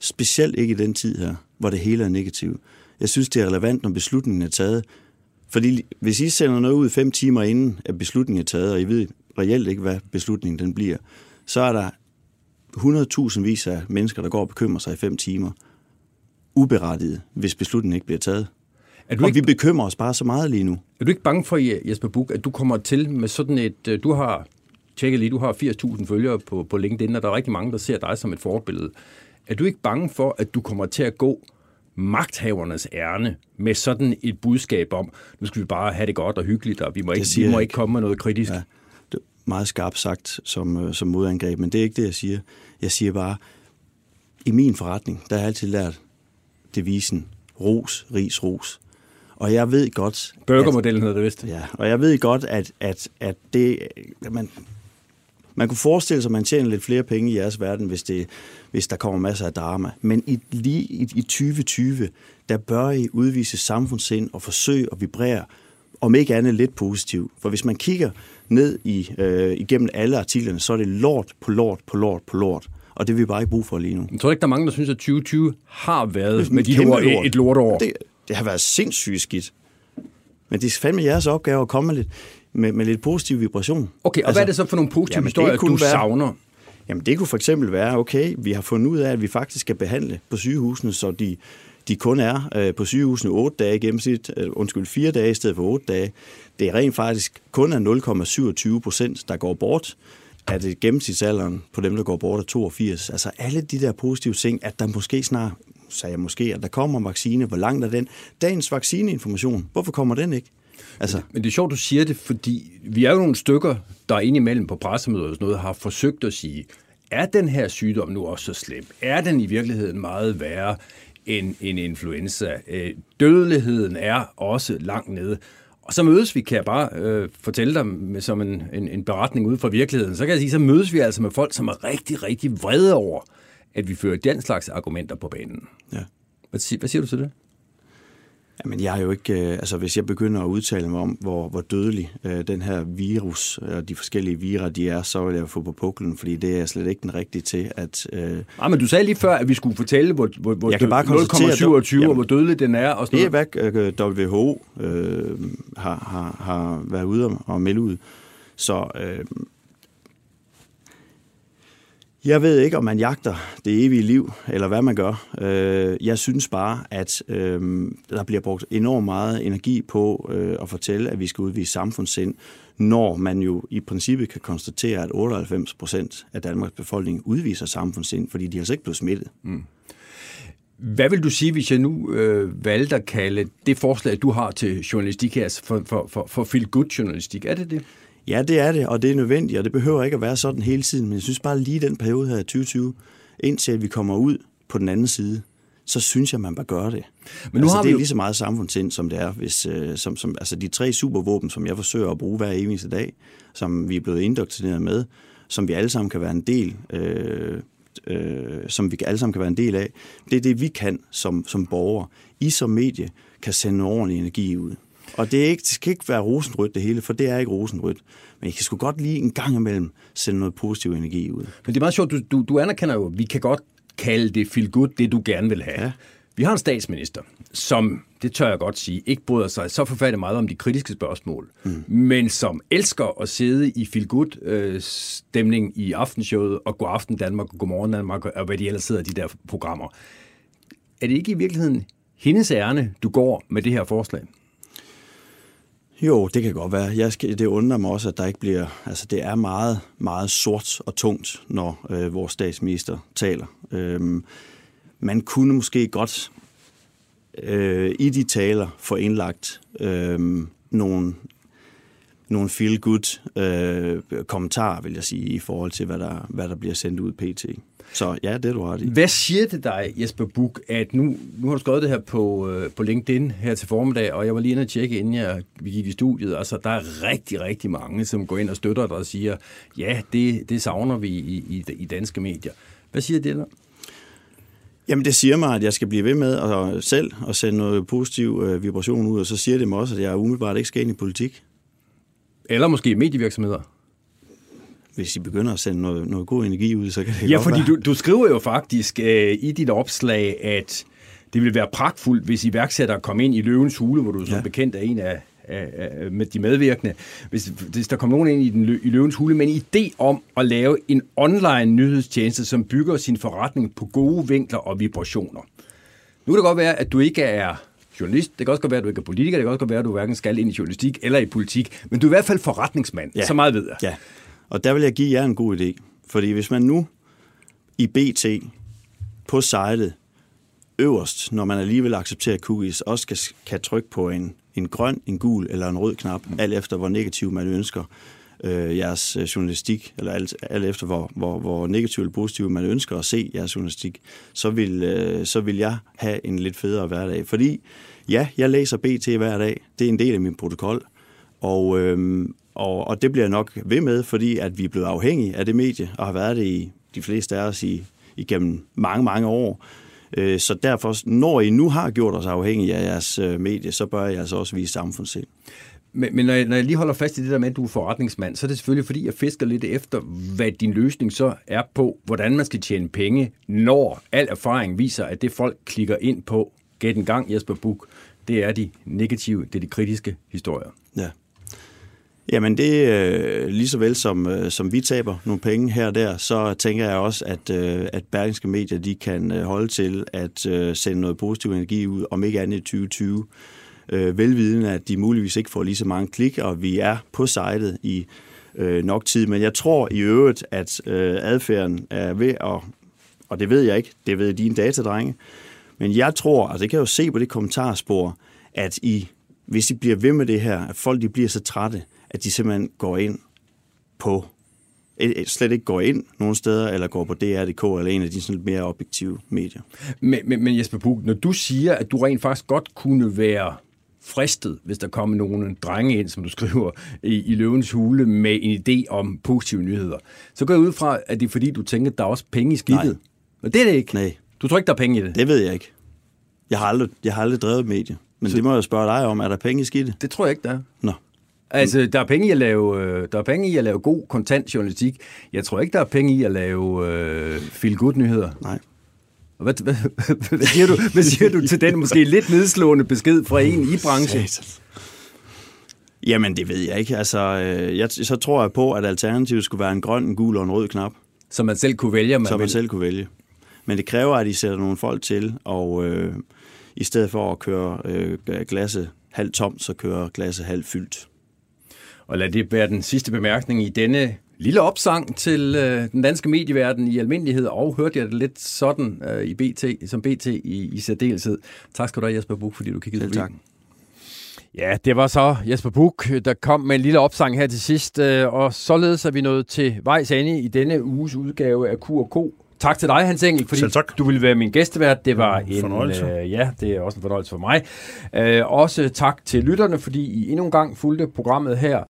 Specielt ikke i den tid her, hvor det hele er negativt. Jeg synes, det er relevant, når beslutningen er taget. Fordi hvis I sender noget ud fem timer inden, at beslutningen er taget, og I ved reelt ikke, hvad beslutningen den bliver, så er der 100.000 vis af mennesker, der går og bekymrer sig i fem timer. Uberettiget, hvis beslutningen ikke bliver taget. Er du og ikke, vi bekymrer os bare så meget lige nu. Er du ikke bange for, Jesper Buk, at du kommer til med sådan et... Øh, du har tjekket lige, du har 80.000 følgere på, på LinkedIn, og der er rigtig mange, der ser dig som et forbillede. Er du ikke bange for, at du kommer til at gå magthavernes ærne med sådan et budskab om, nu skal vi bare have det godt og hyggeligt, og vi må, ikke, vi må ikke komme med noget kritisk? Ja, det er meget skarpt sagt som, øh, som modangreb, men det er ikke det, jeg siger. Jeg siger bare, i min forretning, der har jeg altid lært devisen ros, ris, ros. Og jeg ved godt... Burgermodellen hedder det vist. Ja, og jeg ved godt, at, at, at det... Man, man kunne forestille sig, at man tjener lidt flere penge i jeres verden, hvis, det, hvis der kommer masser af drama. Men i, lige i, i 2020, der bør I udvise samfundssind og forsøge at vibrere, om ikke andet lidt positivt. For hvis man kigger ned i, øh, igennem alle artiklerne, så er det lort på lort på lort på lort. Og det vil vi bare ikke bruge for lige nu. Jeg tror ikke, der er mange, der synes, at 2020 har været med de ord lort. et lortår. Det, det har været sindssygt skidt. Men det er fandme jeres opgave at komme med lidt, med, med lidt positiv vibration. Okay, og altså, hvad er det så for nogle positive jamen, historier, du være, savner? Jamen det kunne for eksempel være, okay, vi har fundet ud af, at vi faktisk skal behandle på sygehusene, så de, de kun er øh, på sygehusene 8 dage i gennemsnit, øh, undskyld, 4 dage i stedet for 8 dage. Det er rent faktisk kun er 0,27 procent, der går bort at det gennemsnitsalderen på dem, der går bort, er 82. Altså alle de der positive ting, at der måske snart, sagde jeg måske, at der kommer en vaccine, hvor langt er den? Dagens vaccineinformation, hvorfor kommer den ikke? Altså. Men det er sjovt, du siger det, fordi vi er jo nogle stykker, der er indimellem på pressemøder og sådan noget, har forsøgt at sige, er den her sygdom nu også så slem? Er den i virkeligheden meget værre end en influenza? Øh, dødeligheden er også langt nede. Og så mødes vi, kan jeg bare øh, fortælle dig med, som en, en, en beretning ud fra virkeligheden, så kan jeg sige, så mødes vi altså med folk, som er rigtig, rigtig vrede over, at vi fører den slags argumenter på banen. Ja. Hvad, hvad siger du til det? Jamen, jeg er jo ikke, øh, altså hvis jeg begynder at udtale mig om, hvor, hvor dødelig øh, den her virus og øh, de forskellige virer, de er, så vil jeg få på puklen, fordi det er slet ikke den rigtige til at... Øh... Nej, men du sagde lige før, at vi skulle fortælle, hvor, hvor, hvor 0,27 og hvor dødelig den er. Og sådan det er, hvad WHO øh, har, har, har været ude og melde ud. Så øh, jeg ved ikke, om man jagter det evige liv, eller hvad man gør. Øh, jeg synes bare, at øh, der bliver brugt enormt meget energi på øh, at fortælle, at vi skal udvise samfundssind, når man jo i princippet kan konstatere, at 98 procent af Danmarks befolkning udviser samfundssind, fordi de altså ikke blevet smittet. Mm. Hvad vil du sige, hvis jeg nu øh, valgte at kalde det forslag, du har til journalistik her, altså for, for, for, for feel good journalistik? Er det det? Ja, det er det, og det er nødvendigt, og det behøver ikke at være sådan hele tiden, men jeg synes bare lige den periode her 2020, indtil vi kommer ud på den anden side, så synes jeg, man bør gøre det. Men nu altså, har det er jo... lige så meget samfundssind, som det er. Hvis, øh, som, som, altså de tre supervåben, som jeg forsøger at bruge hver eneste dag, som vi er blevet indoktrineret med, som vi alle sammen kan være en del øh, øh, som vi alle sammen kan være en del af, det er det, vi kan som, som borgere. I som medie kan sende ordentlig energi ud. Og det, er ikke, det skal ikke være rosenrødt det hele, for det er ikke rosenrødt. Men jeg kan sgu godt lige en gang imellem sende noget positiv energi ud. Men det er meget sjovt, du, du, du anerkender jo, at vi kan godt kalde det feel good, det du gerne vil have. Ja. Vi har en statsminister, som, det tør jeg godt sige, ikke bryder sig så forfærdeligt meget om de kritiske spørgsmål, mm. men som elsker at sidde i feel good øh, stemning i aftenshowet og God Aften Danmark og Godmorgen Danmark og hvad de ellers sidder de der programmer. Er det ikke i virkeligheden hendes ærne, du går med det her forslag? Jo, det kan godt være. Jeg skal, det undrer mig også, at der ikke bliver... Altså, det er meget, meget sort og tungt, når øh, vores statsminister taler. Øhm, man kunne måske godt øh, i de taler få indlagt øh, nogle, nogle feel-good øh, kommentarer, vil jeg sige, i forhold til, hvad der, hvad der bliver sendt ud pt. Så ja, det er du ret i. Hvad siger det dig, Jesper Buk, at nu, nu har du skrevet det her på, øh, på LinkedIn her til formiddag, og jeg var lige inde og tjekke, inden jeg, vi gik i studiet. Altså, der er rigtig, rigtig mange, som går ind og støtter dig og siger, ja, det, det savner vi i, i, i danske medier. Hvad siger det der? Jamen det siger mig, at jeg skal blive ved med at selv at sende noget positiv øh, vibration ud, og så siger det mig også, at jeg umiddelbart ikke skal ind i politik. Eller måske medievirksomheder hvis I begynder at sende noget, noget god energi ud, så kan det Ja, fordi være. Du, du skriver jo faktisk øh, i dit opslag, at det ville være pragtfuldt, hvis iværksættere kom ind i løvens hule, hvor du som ja. bekendt er en af med de medvirkende. Hvis, hvis der kommer nogen ind i, den, i løvens hule med en idé om at lave en online nyhedstjeneste, som bygger sin forretning på gode vinkler og vibrationer. Nu kan det godt være, at du ikke er journalist. Det kan også godt være, at du ikke er politiker. Det kan også godt være, at du hverken skal ind i journalistik eller i politik. Men du er i hvert fald forretningsmand. Ja. Så meget ved jeg. Ja. Og der vil jeg give jer en god idé. Fordi hvis man nu i BT på sitet øverst, når man alligevel accepterer cookies, også kan, kan trykke på en, en grøn, en gul eller en rød knap, mm. alt efter hvor negativ man ønsker øh, jeres øh, journalistik, eller alt, alt efter hvor, hvor, hvor negativ eller positiv man ønsker at se jeres journalistik, så vil, øh, så vil jeg have en lidt federe hverdag. Fordi ja, jeg læser BT hver dag, det er en del af min protokol, og, øh, og, og det bliver jeg nok ved med, fordi at vi er blevet afhængige af det medie, og har været det i de fleste af os i, igennem mange, mange år. Øh, så derfor, når I nu har gjort os afhængige af jeres øh, medie, så bør jeg altså også vise samfundssind. Men, men når, jeg, når jeg lige holder fast i det der med, at du er forretningsmand, så er det selvfølgelig fordi, jeg fisker lidt efter, hvad din løsning så er på, hvordan man skal tjene penge, når al erfaring viser, at det folk klikker ind på, gæt en gang Jesper Buk, det er de negative, det er de kritiske historier. Ja. Jamen det øh, lige så vel som, øh, som vi taber nogle penge her og der, så tænker jeg også, at, øh, at Berlingske Medier de kan øh, holde til at øh, sende noget positiv energi ud, om ikke andet i 2020. Øh, velvidende, at de muligvis ikke får lige så mange klik, og vi er på sitet i øh, nok tid. Men jeg tror i øvrigt, at øh, adfærden er ved at, og det ved jeg ikke, det ved dine datadrenge, men jeg tror, altså det kan jeg jo se på det kommentarspor, at I, hvis I bliver ved med det her, at folk de bliver så trætte, at de simpelthen går ind på slet ikke går ind nogen steder, eller går på DR.dk, eller en af de sådan lidt mere objektive medier. Men, men, men Jesper Puk, når du siger, at du rent faktisk godt kunne være fristet, hvis der kommer nogle drenge ind, som du skriver, i, i løvens hule med en idé om positive nyheder. Så går jeg ud fra, at det er fordi, du tænker, at der er også penge i skidtet. Nej. Men det er det ikke. Nej. Du tror ikke, der er penge i det? Det ved jeg ikke. Jeg har aldrig, jeg har aldrig drevet medie. Men så... det må jeg spørge dig om. Er der penge i skidtet? Det tror jeg ikke, der er. Nå. Altså, der er penge i at lave, øh, der er penge i at lave god kontant journalistik. Jeg tror ikke, der er penge i at lave øh, feel good nyheder. Nej. Hvad, hvad, hvad, siger du, hvad siger du til den måske lidt nedslående besked fra en i branchen? Jamen, det ved jeg ikke. Altså, øh, jeg, så tror jeg på, at alternativet skulle være en grøn, en gul og en rød knap. Som man selv kunne vælge, man Som man vil. selv kunne vælge. Men det kræver, at I sætter nogle folk til, og øh, i stedet for at køre øh, glasset halvt tomt, så kører glasset halvt fyldt. Og lad det være den sidste bemærkning i denne lille opsang til øh, den danske medieverden i almindelighed, og hørte jeg det lidt sådan øh, i BT, som BT i, i særdeleshed. Tak skal du have, Jesper Buch, fordi du kiggede Selv tak. Ja, det var så Jesper Buch, der kom med en lille opsang her til sidst, øh, og således er vi nået til vejs ende i denne uges udgave af Q&K. Tak til dig, Hans Engel, fordi du ville være min gæstevært. Det var en fornøjelse. Øh, ja, det er også en fornøjelse for mig. Øh, også tak til lytterne, fordi I endnu en gang fulgte programmet her.